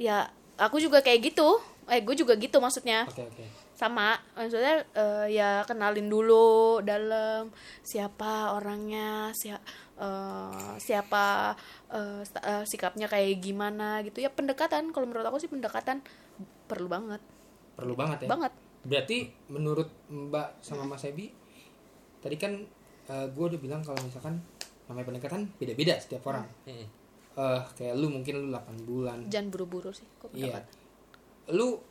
ya aku juga kayak gitu. Eh gue juga gitu maksudnya. oke oke Sama maksudnya eh, ya kenalin dulu dalam siapa orangnya, eh, siapa eh, sta- eh, sikapnya kayak gimana gitu. Ya pendekatan kalau menurut aku sih pendekatan perlu banget. perlu banget ya Banget. berarti menurut Mbak sama Mas Ebi tadi kan gue udah bilang kalau misalkan namanya pendekatan beda-beda setiap orang Mm-mm. eh kayak lu mungkin lu 8 bulan Jangan buru-buru sih kok iya pendapat. lu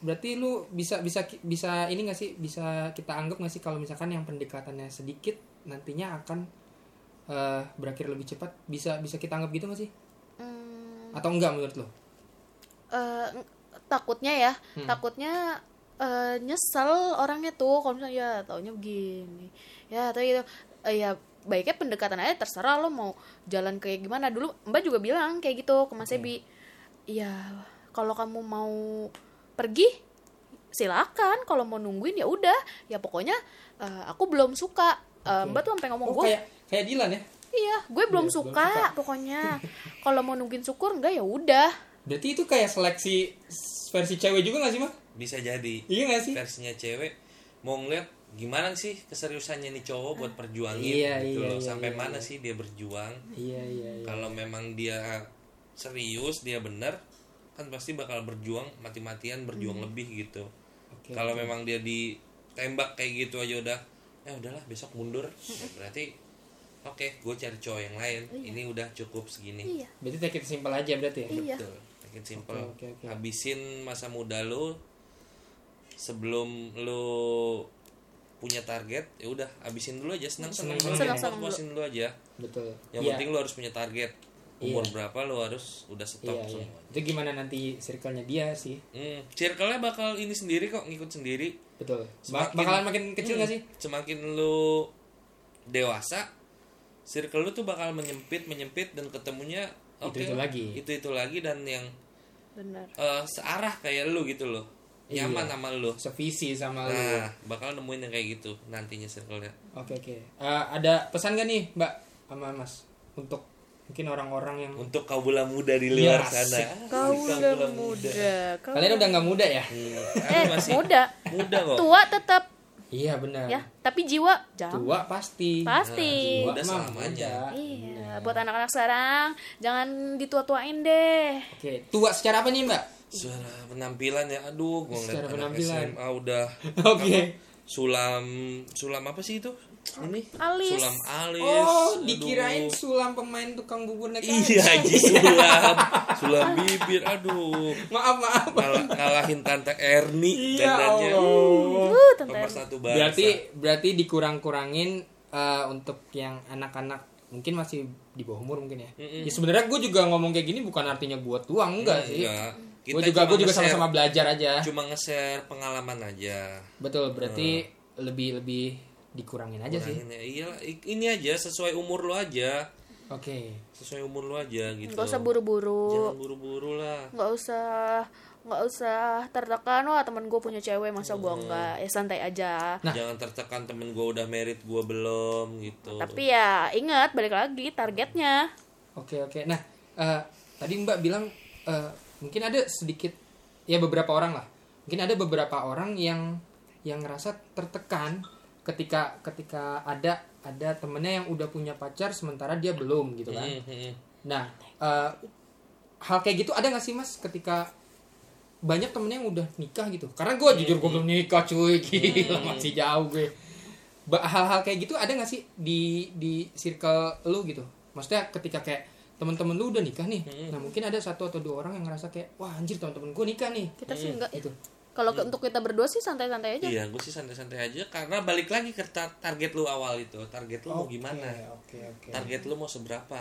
berarti lu bisa bisa bisa ini gak sih? Bisa kita anggap gak sih kalau misalkan yang pendekatannya sedikit nantinya akan eh berakhir lebih cepat? Bisa bisa kita anggap gitu gak sih? Hmm, atau enggak menurut lo eh, takutnya ya. Hmm. takutnya eh, nyesel orangnya tuh. Kalau misalnya ya taunya begini. Ya atau itu eh, ya baiknya pendekatan aja terserah lo mau jalan kayak gimana. Dulu mbak juga bilang kayak gitu ke mas Ebi. Ya kalau kamu mau pergi silakan. Kalau mau nungguin ya udah. Ya pokoknya eh, aku belum suka. Oke. mbak tuh sampai ngomong oh gue kayak kayak Dilan ya? Iya gue belum belum suka, suka." pokoknya. *laughs* Kalau mau nungguin syukur enggak ya udah. Berarti itu kayak seleksi versi cewek juga gak sih mah bisa jadi. Iya gak sih? Versinya cewek mau ngeliat gimana sih keseriusannya nih cowok buat perjuangin Iya, gitu iya, loh. iya, sampai iya, mana iya. sih dia berjuang? Iya iya iya. Kalau memang dia serius dia bener kan pasti bakal berjuang mati-matian berjuang lebih gitu. Oke. Kalau memang dia ditembak kayak gitu aja udah eh udahlah besok mundur. Ya berarti oke gue cari cowok yang lain. Ini udah cukup segini. Iya. Berarti take it simple aja berarti ya? Iya. betul makin simple. Oke, oke, oke. habisin masa muda lu sebelum lu punya target ya udah habisin dulu aja. Senang senang dulu Senang-senang aja dulu. puasin dulu aja. Betul. Yang Iya. penting lu harus punya target umur Iya. berapa lu harus udah stop iya, iya. semua? Itu gimana nanti circle-nya dia sih? Hmm, circle-nya bakal ini sendiri kok ngikut sendiri. Betul. Ba- Semakin- bakalan makin kecil Hmm, gak sih? semakin lu dewasa circle lu tuh bakal menyempit menyempit dan ketemunya oke Itu-itu lah, lagi. itu itu lagi dan yang benar. eh, searah kayak lu gitu loh. Nyaman Iya. sama lu. Sevisi sama lu. Nah bakal nemuin yang kayak gitu nantinya circle-nya. Oke oke. Eh, ada pesan gak nih mbak sama mas untuk mungkin orang-orang yang untuk kaula muda di luar Iya, sana. kau Kaula muda. kau kalian udah nggak muda ya? Hmm, eh masih muda. muda kok. Tua tetap iya benar. Ya tapi jiwa jangan tua pasti. Pasti. Nah, Udah mah selamanya. iya buat anak-anak sekarang jangan ditua-tuain deh. Oke tua secara apa nih mbak? Suara penampilan ya, aduh, gua ngeliat Secara anak penampilan. SMA udah *laughs* Oke. apa, Sulam, sulam apa sih itu? Ini Alis. Sulam alis. oh aduh. dikirain sulam pemain tukang bubur naik Iya. Haji *laughs* Sulam, Sulam bibir, aduh. maaf maaf Ngalah, ngalahin tante Erni Iya dandannya. Allah. uh tante Nomor satu bangsa. berarti berarti dikurang-kurangin eh, untuk yang anak-anak mungkin masih di bawah umur mungkin ya. Ya sebenarnya gue juga ngomong kayak gini bukan artinya buat tuang enggak sih. Enggak. Kita Gue juga gue juga sama-sama belajar aja. Cuma nge-share pengalaman aja. Betul, berarti lebih lebih dikurangin aja sih. Kurangin ya. Iya, ini aja sesuai umur lo aja. Oke. Sesuai umur lo aja gitu. nggak usah buru-buru Jangan buru-buru lah. nggak usah nggak usah tertekan wah temen gue punya cewek masa gue enggak ya santai aja Nah. Jangan tertekan temen gue udah merit gue belum gitu. tapi ya ingat balik lagi targetnya Oke, oke. Nah, eh, tadi Mbak bilang eh, mungkin ada sedikit ya beberapa orang lah. Mungkin ada beberapa orang yang yang ngerasa tertekan ketika ketika ada ada temennya yang udah punya pacar sementara dia belum gitu kan. Nah, eh, hal kayak gitu ada nggak sih mas ketika banyak temennya yang udah nikah gitu? Karena gue jujur gue belum nikah cuy, *laughs* gila masih jauh gue. Hal-hal kayak gitu ada nggak sih di di circle lu gitu? Maksudnya ketika kayak teman-teman lu udah nikah nih, nah mungkin ada satu atau dua orang yang ngerasa kayak wah anjir teman-teman gue nikah nih, kita sih enggak ya gitu. Kalau ke- untuk kita berdua sih santai-santai aja Iya, gue sih santai-santai aja karena balik lagi ke tar- target lu awal itu. Target lu mau gimana? Oke oke Target lu mau seberapa?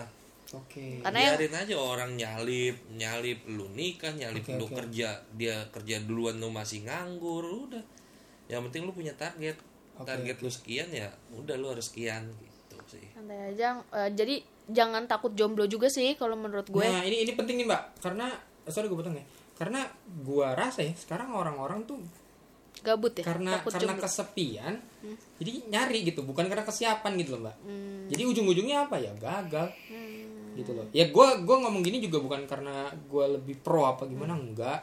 oke. Karena yang- Biarin aja orang nyalip, nyalip lu nikah, nyalip Oke, lu oke. kerja, dia kerja duluan lu masih nganggur, udah. Yang penting lu punya target. Oke, target lu sekian ya, udah lu harus sekian gitu sih. santai aja Eh, jadi jangan takut jomblo juga sih kalau menurut gue Nah ini ini penting nih mbak, karena eh, sorry gue potong ya, karena gua rasa ya sekarang orang-orang tuh gabut ya karena takut karena jomblo kesepian jadi nyari gitu bukan karena kesiapan gitu loh mbak Hmm. jadi ujung-ujungnya apa ya gagal gitu loh ya gue gua ngomong gini juga bukan karena gua lebih pro apa gimana Hmm. enggak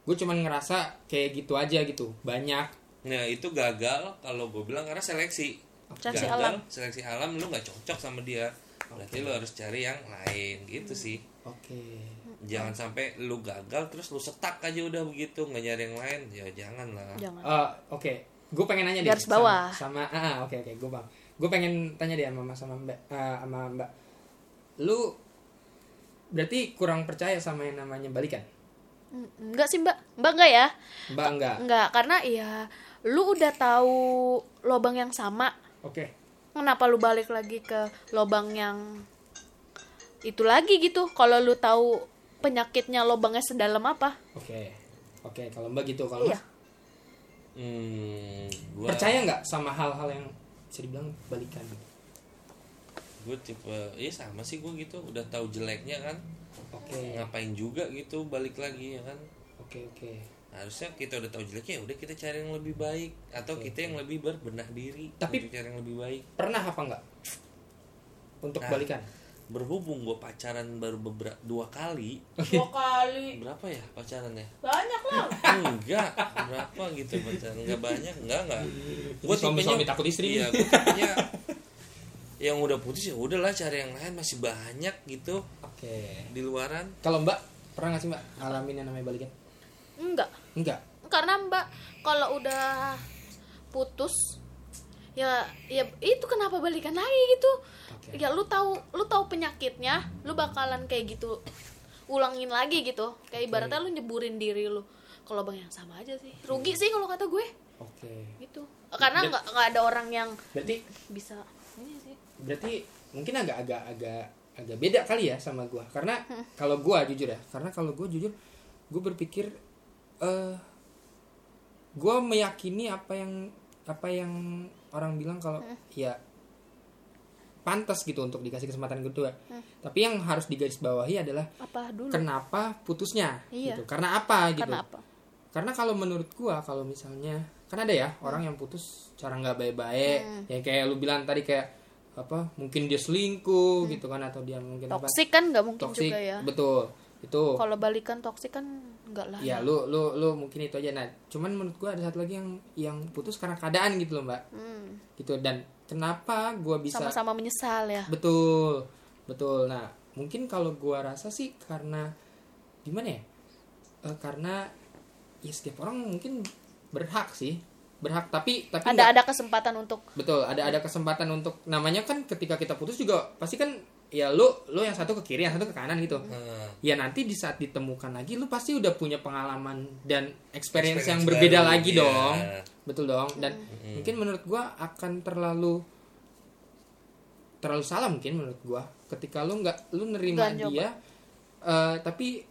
gue cuman ngerasa kayak gitu aja gitu banyak Nah itu gagal kalau gue bilang karena seleksi. Seleksi gagal, alam. Seleksi alam lu nggak cocok sama dia. Berarti lu harus cari yang lain gitu sih. oke Jangan sampai lu gagal terus lu setak aja udah begitu nggak nyari yang lain. Ya jangan lah. jangan. Eh, oke. Gue pengen nanya deh Garis bawah. sama, sama ah oke oke gue bang. Gue pengen tanya deh sama sama mbak eh, sama mbak. Lu berarti kurang percaya sama yang namanya balikan? Mm, enggak sih mbak. Mbak enggak ya? Mbak enggak? Enggak karena ya lu udah tahu lobang yang sama. Oke. Kenapa lu balik lagi ke lobang yang itu lagi gitu? Kalau lu tahu penyakitnya lobangnya sedalam apa? Oke. Oke kalau mbak gitu kalau Iya. mas? Hmm, gua, percaya nggak sama hal-hal yang bisa dibilang balikan? Gue tipe iya sama sih gue gitu udah tahu jeleknya kan. Oke. Ngapain juga gitu balik lagi ya kan? Oke oke. Harusnya kita udah tahu jeleknya ya udah kita cari yang lebih baik atau kita yang lebih berbenah diri Tapi- untuk cari yang lebih baik. pernah apa enggak untuk Nah. balikan berhubung gue pacaran baru beberapa dua kali. Dua kali. Berapa ya pacarannya? Banyak lah. Enggak berapa gitu pacaran? Enggak banyak enggak enggak. Jadi suami-suami takut istri. iya gue tipenya yang udah putus ya udahlah cari yang lain masih banyak gitu. Oke. Di luaran. Kalau mbak pernah nggak sih mbak ngalamin yang namanya balikan? Enggak. Enggak? Karena mbak kalau udah putus ya ya itu kenapa balikan lagi gitu. Ya lu tahu lu tahu penyakitnya lu bakalan kayak gitu ulangin lagi gitu. Kayak ibaratnya lu nyeburin diri lu kalau bang yang sama aja sih. Rugi sih kalau kata gue. Oke. Gitu. Karena nggak nggak ada orang yang berarti bisa ini sih. Berarti mungkin agak agak agak agak beda kali ya sama gua. Karena kalau gua jujur ya karena kalau gua jujur gua berpikir eh gua meyakini apa yang apa yang orang bilang kalau ya pantas gitu untuk dikasih kesempatan kedua. Tapi yang harus digarisbawahi adalah apa dulu? kenapa putusnya? Iya. gitu. Karena apa gitu? Karena apa? Karena kalau menurut gua kalau misalnya kan ada ya orang yang putus cara nggak baik-baik. Ya kayak lu bilang tadi kayak apa mungkin dia selingkuh gitu kan atau dia mungkin apa. Toksik kan nggak mungkin toksik juga ya. betul. Itu. Kalau balikan toksik kan enggak lah. ya. lu lu lu mungkin itu aja. Nah cuman menurut gua ada satu lagi yang yang putus karena keadaan gitu loh mbak. Hmm, gitu dan kenapa gua bisa Sama-sama menyesal ya. betul betul. Nah mungkin kalau gua rasa sih karena gimana ya? Eh, karena ya setiap orang mungkin berhak sih berhak. Tapi tapi Ada nggak- ada kesempatan untuk betul ada ada kesempatan untuk namanya kan ketika kita putus juga pasti kan ya lu lu yang satu ke kiri yang satu ke kanan gitu. Nah, ya nanti di saat ditemukan lagi lu pasti udah punya pengalaman dan experience, yang Experience berbeda baru, lagi iya. dong. Betul dong. Dan mungkin menurut gua akan terlalu terlalu salah mungkin menurut gua. Ketika lu nggak lu nerima dia eh, tapi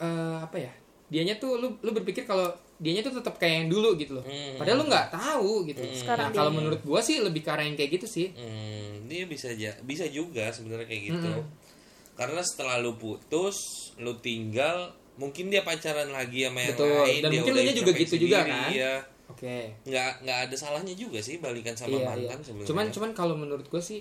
eh, apa ya dianya tuh lu lu berpikir kalau dianya tuh tetap kayak yang dulu gitu loh Hmm. padahal lu nggak tahu gitu Sekarang nah kalau menurut gua sih lebih ke arah yang kayak gitu sih Hmm, dia bisa aja bisa juga sebenarnya kayak gitu. Mm-mm. Karena setelah lu putus, lu tinggal, mungkin dia pacaran lagi sama yang Betul. lain. Dan dia mungkin lu nya juga gitu juga, diri, kan? Iya. oke Nggak nggak ada salahnya juga sih balikan sama iya, iya. mantan sebenarnya. cuman cuman kalau menurut gue sih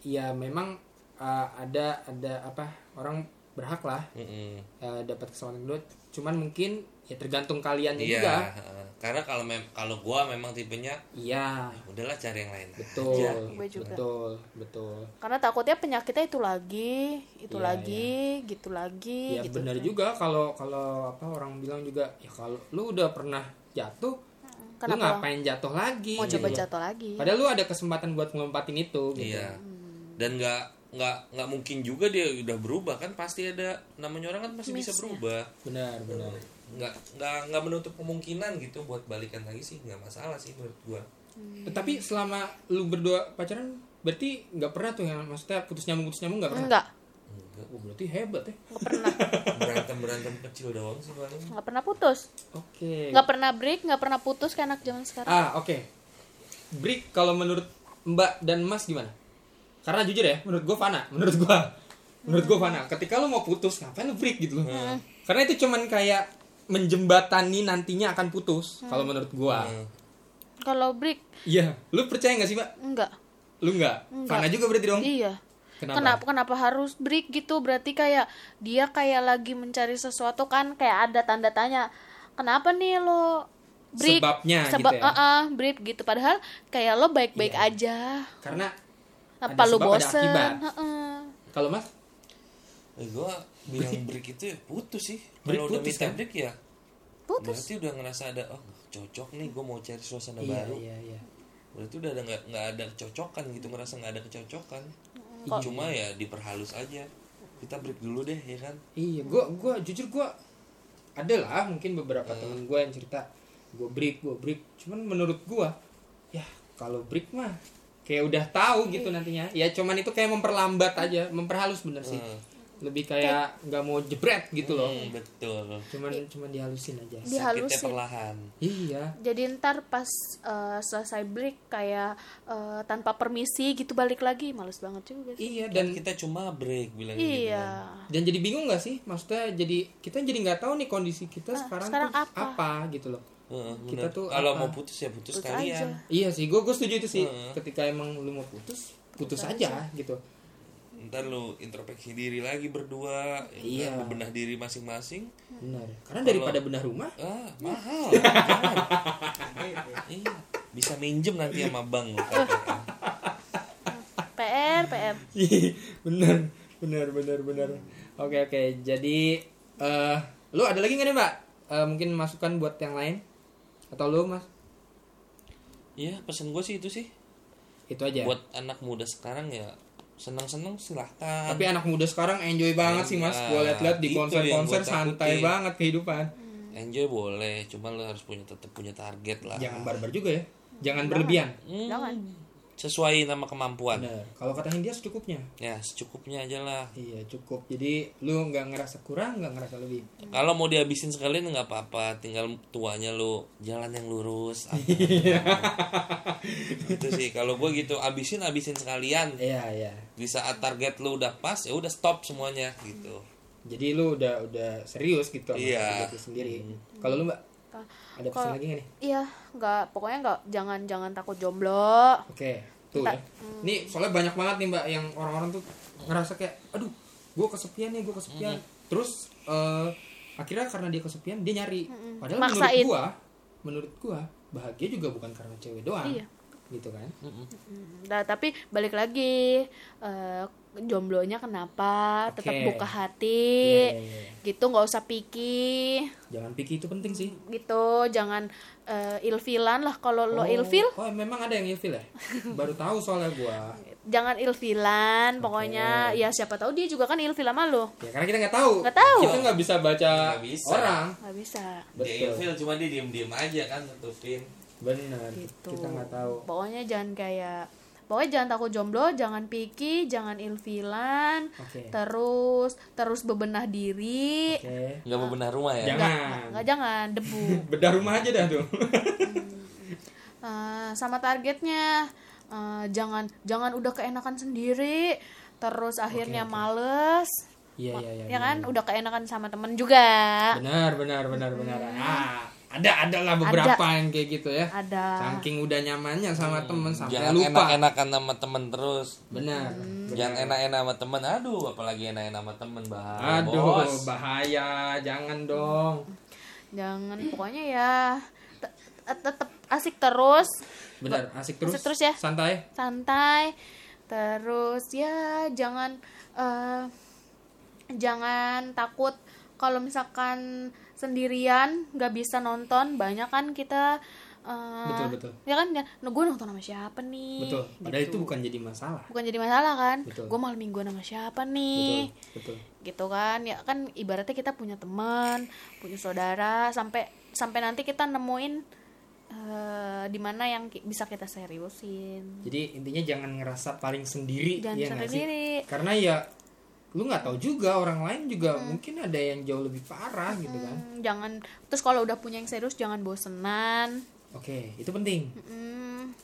ya memang uh, ada ada apa orang berhak lah Mm-mm. uh, dapat kesempatan kedua cuman mungkin ya tergantung kaliannya Iya, juga heeh. karena kalau mem- kalau gua memang tipenya iya udahlah cari yang lain betul aja. Gue juga. betul betul karena takutnya penyakitnya itu lagi, itu Iya, lagi, gitu lagi, ya gitu. benar juga kalau kalau apa orang bilang juga ya kalau lu udah pernah jatuh lu Kenapa ngapain jatuh lagi mau gitu coba loh. jatuh lagi? padahal lu ada kesempatan buat ngelompatin itu gitu Iya. Dan nggak nggak nggak mungkin juga dia udah berubah kan pasti ada namanya orang kan pasti bisa berubah. benar benar Nggak nggak nggak menutup kemungkinan gitu buat balikan lagi sih nggak masalah sih menurut gua. tapi selama lu berdua pacaran berarti nggak pernah tuh yang maksudnya putus nyambung putus nyambung nggak pernah Enggak, Enggak. Oh, berarti hebat ya. enggak pernah, *laughs* Berantem berantem kecil doang sih paling. enggak pernah putus, Oke. enggak pernah break, enggak pernah putus kayak anak zaman sekarang. Ah, oke. Break kalau menurut Mbak dan Mas gimana? Karena jujur ya, menurut gua fana, menurut gua. Menurut gua fana. Ketika lu mau putus, ngapain lu break gitu loh. Karena itu cuman kayak menjembatani nantinya akan putus kalau menurut gua. Hmm. Kalau break, Iya, lu percaya nggak sih, Mbak? enggak. Lu nggak? Enggak. Fana juga berarti dong? Iya. Kenapa? Kenapa? kenapa harus break gitu? Berarti kayak dia kayak lagi mencari sesuatu kan kayak ada tanda tanya. Kenapa nih lo break? Sebabnya Sebab gitu ya? uh-uh, break gitu. Padahal kayak lo baik-baik Iya. aja. Karena Apa Ada lu sebab, ada bosen? akibat. Heeh. kalau Mas Eh, gua bilang break itu ya putus sih. Break Kalau udah minta kan? break ya Putus. berarti udah ngerasa ada oh cocok nih gua mau cari suasana iya, baru. iya, iya. Berarti udah ada nggak nggak ada kecocokan gitu ngerasa nggak ada kecocokan. Kok- Cuma ya diperhalus aja. Kita break dulu deh ya kan. Iya, gua gua jujur gua ada lah mungkin beberapa temen gua yang cerita gua break, gua break. Cuman menurut gua ya kalau break mah kayak udah tahu gitu nantinya. Ya cuman itu kayak memperlambat aja, memperhalus bener sih. Hmm. Lebih kayak nggak mau jebret gitu loh. Hmm, betul. Cuman cuman dihalusin aja. Di- Sakitnya Dihalusin. perlahan. Iya. Jadi ntar pas uh, selesai break kayak uh, tanpa permisi gitu balik lagi males banget juga sih. Iya Dan dan kita cuma break bilang gitu Iya. kan. dan jadi bingung nggak sih? Maksudnya jadi kita jadi nggak tahu nih kondisi kita sekarang, sekarang tuh apa? gitu loh. Heeh, Kita tuh kalau apa? mau putus ya putus, Putus kalian. aja. Iya sih, gue gue setuju itu sih. Heeh. Ketika emang lu mau putus, putus, aja gitu. Ntar lu introspeksi diri lagi berdua, ya Iya. kan, bebenah diri masing-masing. Benar. Karena daripada benar rumah, Ah, mahal. Jangan. iya, bisa minjem nanti sama bank lu. KPR. PR, PR. benar, benar, benar, benar. Oke oke. Jadi eh lu ada lagi nggak nih mbak? Eh, mungkin masukan buat yang lain atau lu mas? Iya, pesan gue sih itu sih. Itu aja. Buat anak muda sekarang ya senang-senang silahkan. Tapi anak muda sekarang enjoy banget sih mas. Ah, Gue liat-liat di konser-konser santai banget kehidupan. enjoy boleh, cuma lu harus punya tetap punya target lah. Jangan barbar juga ya. Jangan berlebihan. Hmm, Jangan. Sesuai nama kemampuan. Benar. Kalau kata India secukupnya. Ya, secukupnya aja lah. Iya cukup. Jadi lu nggak ngerasa kurang, nggak ngerasa lebih. Kalau mau dihabisin sekalian nggak apa-apa, tinggal tuanya lu jalan yang lurus. *laughs* Iya. gitu sih. Kalau gue gitu, abisin abisin sekalian. Iya iya. Di saat target lu udah pas, ya udah stop semuanya gitu. Jadi lu udah udah serius gitu sama Iya. sendiri. Kalau lu mbak ada pesan lagi nggak nih? Iya, nggak pokoknya nggak jangan jangan takut jomblo. Oke, tuh Kita- ya. Nih soalnya banyak banget nih mbak yang orang-orang tuh ngerasa kayak, aduh, gue kesepian nih, gue kesepian. terus eh, akhirnya karena dia kesepian dia nyari padahal Maksain. menurut gua menurut gua bahagia juga bukan karena cewek doang Iya. Gitu kan? Nah, tapi balik lagi eh, jomblonya kenapa? Tetap Oke. buka hati. Iya, iya, iya. gitu nggak usah picky jangan pikir itu penting sih. Gitu jangan eh, ilfilan lah kalau lo Oh, ilfil. oh memang ada yang ilfil ya? *laughs* Baru tahu soalnya gua. Jangan ilfilan pokoknya. Ya siapa tahu dia juga kan ilfil sama lo. Ya karena kita nggak tahu. Nggak tahu. kita nggak bisa baca Nggak bisa. orang. Nggak bisa. Dia Betul. ilfil cuma dia diem-diem aja kan nutupin. Benar gitu. kita nggak tahu. Pokoknya jangan kayak pokoknya jangan takut jomblo jangan picky jangan ilfilan Oke. terus terus bebenah diri. Oke. Nggak bebenah rumah ya? Jangan. nggak nggak jangan debu. *laughs* Bedah rumah aja dah tuh. *laughs* Eh, sama targetnya Eh, jangan jangan udah keenakan sendiri terus akhirnya oke. males. Iya iya iya ya kan? udah keenakan sama temen juga. Benar benar benar benar. Ah ada ada. lah beberapa yang kayak gitu ya. Ada. Saking udah nyamannya sama temen sampai Jangan lupa. enak-enakan sama temen terus. benar. Jangan enak-enak sama temen. Aduh, apalagi enak-enak sama temen. Bahaya. aduh bos. bahaya. Jangan dong. Jangan pokoknya ya te- te- tetap asik terus. Benar asik terus. Asik terus ya. santai. Santai. Terus ya jangan eh, jangan takut kalau misalkan sendirian nggak bisa nonton banyak kan kita eh, betul betul. ya kan? Ya nah, gue nonton sama siapa nih? Betul padahal Gitu. itu bukan jadi masalah. Bukan jadi masalah kan? Betul. gue malam mingguan sama siapa nih? Betul betul. Gitu kan? Ya kan ibaratnya kita punya teman punya saudara sampai sampai nanti kita nemuin eh di mana yang ki- bisa kita seriusin. Jadi intinya jangan ngerasa paling sendiri Jangan ya sendiri. karena ya lu nggak tahu juga orang lain juga mungkin ada yang jauh lebih parah gitu kan. Hmm, jangan terus kalau udah punya yang serius jangan bosenan. Oke itu penting. Hmm,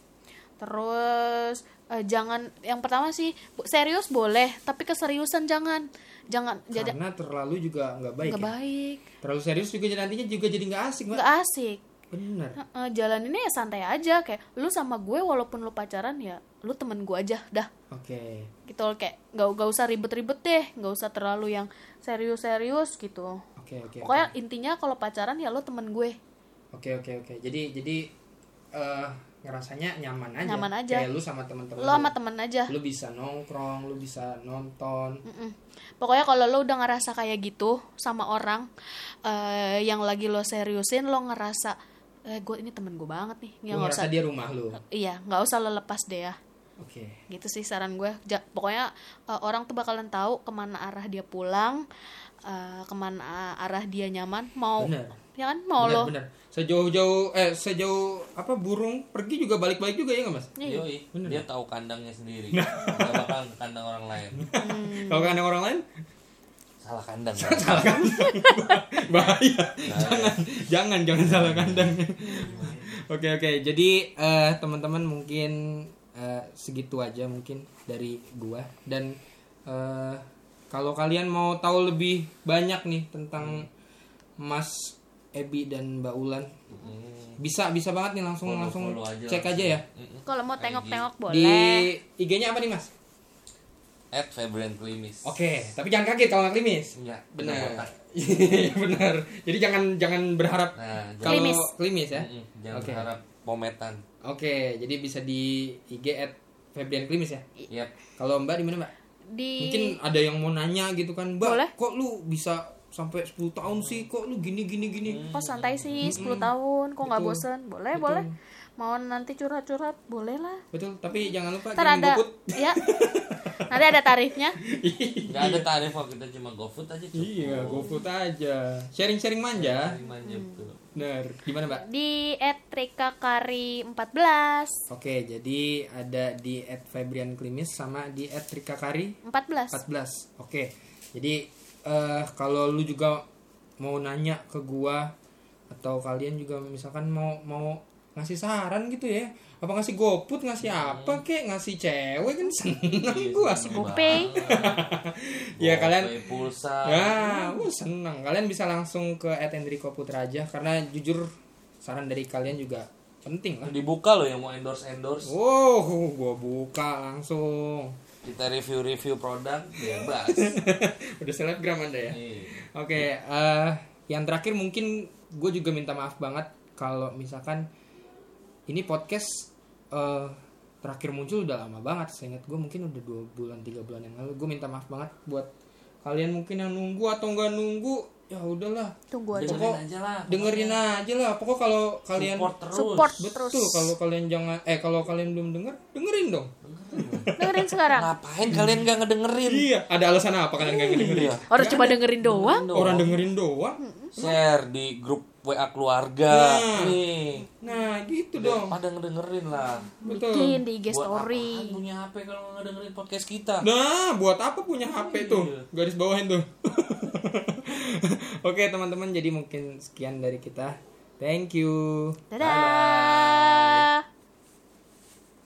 terus eh, jangan yang pertama sih serius boleh tapi keseriusan jangan. Jangan karena terlalu juga nggak baik nggak ya. baik. Terlalu serius juga nantinya juga jadi nggak asik nggak asik bener. Heeh, jalaninnya ya santai aja kayak lu sama gue walaupun lu pacaran ya lu temen gue aja dah. Oke. Gitu loh kayak nggak nggak usah ribet-ribet deh nggak usah terlalu yang serius-serius gitu. Oke oke pokoknya intinya kalau pacaran ya lu temen gue. Oke oke oke. Jadi jadi eh ngerasanya nyaman aja. Nyaman aja. kayak lu sama teman-teman lu sama temen aja. Lu bisa nongkrong lu bisa nonton. Mm-mm. Pokoknya kalau lo udah ngerasa kayak gitu sama orang eh, yang lagi lo seriusin, lo ngerasa eh gue ini temen gue banget nih, ya nggak usah, dia rumah lu iya nggak usah lo lepas deh ya. oke Gitu sih saran gue. Ja- pokoknya eh, orang tuh bakalan tahu ke mana arah dia pulang, eh, ke mana arah dia nyaman, mau bener ya kan mau bener lo. bener sejauh-jauh eh sejauh apa burung pergi juga balik-balik juga ya nggak mas Iya. Yoi, Bener. dia tahu kandangnya sendiri. *laughs* Gak bakal ke kandang orang lain. Hmm. kalau kan ada orang lain *laughs* Salah kandang. bahaya. Jangan jangan jangan salah kandang. Oke oke. Jadi eh, teman-teman mungkin eh, segitu aja mungkin dari gua. Dan eh, kalau kalian mau tahu lebih banyak nih tentang Mas Ebi dan Mbak Ulan Hmm, bisa bisa banget nih langsung follow- langsung follow aja cek langsung. aja ya. Mm-mm. Kalau mau tengok-tengok boleh. di IG-nya apa nih Mas At Febrian Klimis. oke tapi jangan kaget kalau nggak klimis Enggak, benar botak. *laughs* Iya, benar jadi jangan jangan berharap Nah, jangan, kalau Klimis. klimis ya jangan Oke. berharap pometan. Oke, jadi bisa di IG at Febrian Klimis ya. Yap. Kalau Mbak di mana Mbak? Di Mungkin ada yang mau nanya gitu kan, Mbak. Boleh. Kok lu bisa sampai 10 tahun sih? Kok lu gini gini gini? kok santai sih 10 tahun, kok nggak bosen? Boleh, Betul. boleh. Mau nanti curhat-curhat, boleh lah. Betul, tapi jangan lupa Ntar kirim ada ya. *laughs* Nanti ada tarifnya. *laughs* Enggak ada tarif kok kita cuma GoFood aja cukup. Iya, GoFood aja. Sharing-sharing manja. Cari manja betul. Benar. Gimana, Mbak? Di @trikakari14. Oke, jadi ada di at Febrian Klimis sama di at Rikakari 14. 14. Oke. Jadi eh kalau lu juga mau nanya ke gua atau kalian juga misalkan mau mau ngasih saran gitu ya. Apa ngasih GoFood, ngasih apa kek, ngasih cewek kan *laughs* seneng gua. Seneng GoPay. banget. Ya, kalian- GoPay pulsa. Ya, gua seneng. Kalian bisa langsung ke @enrico Putra aja karena jujur saran dari kalian juga penting lah. Dibuka loh yang mau endorse endorse. Wow, gua buka langsung. kita review-review produk *laughs* bebas Udah selebgram Anda ya. Iya. Oke, eh yang terakhir mungkin gue juga minta maaf banget kalau misalkan ini podcast eh terakhir muncul udah lama banget. Saya ingat gue mungkin udah dua bulan tiga bulan yang lalu. Gue minta maaf banget buat kalian mungkin yang nunggu atau nggak nunggu. Ya udahlah, Tunggu aja. dengerin aja lah dengerin aja lah. Pokok kalau kalian support terus Support betul terus. kalau kalian jangan eh kalau kalian belum denger dengerin dong. Dengerin sekarang. ngapain kalian gak ngedengerin Iya, ada alasan apa kalian nggak dengerin? Iya. Orang cuma dengerin doang. Orang dengerin doang. share di grup WA keluarga Nah. nih Nah, gitu dong. pada ngedengerin lah Betul. Bikin di IG Buat story. punya HP kalau nggak ngedengerin podcast kita Nah, buat apa punya HP tuh? Iya. Garis bawahin tuh. *laughs* Oke, teman-teman, jadi mungkin sekian dari kita. Thank you. Dadah.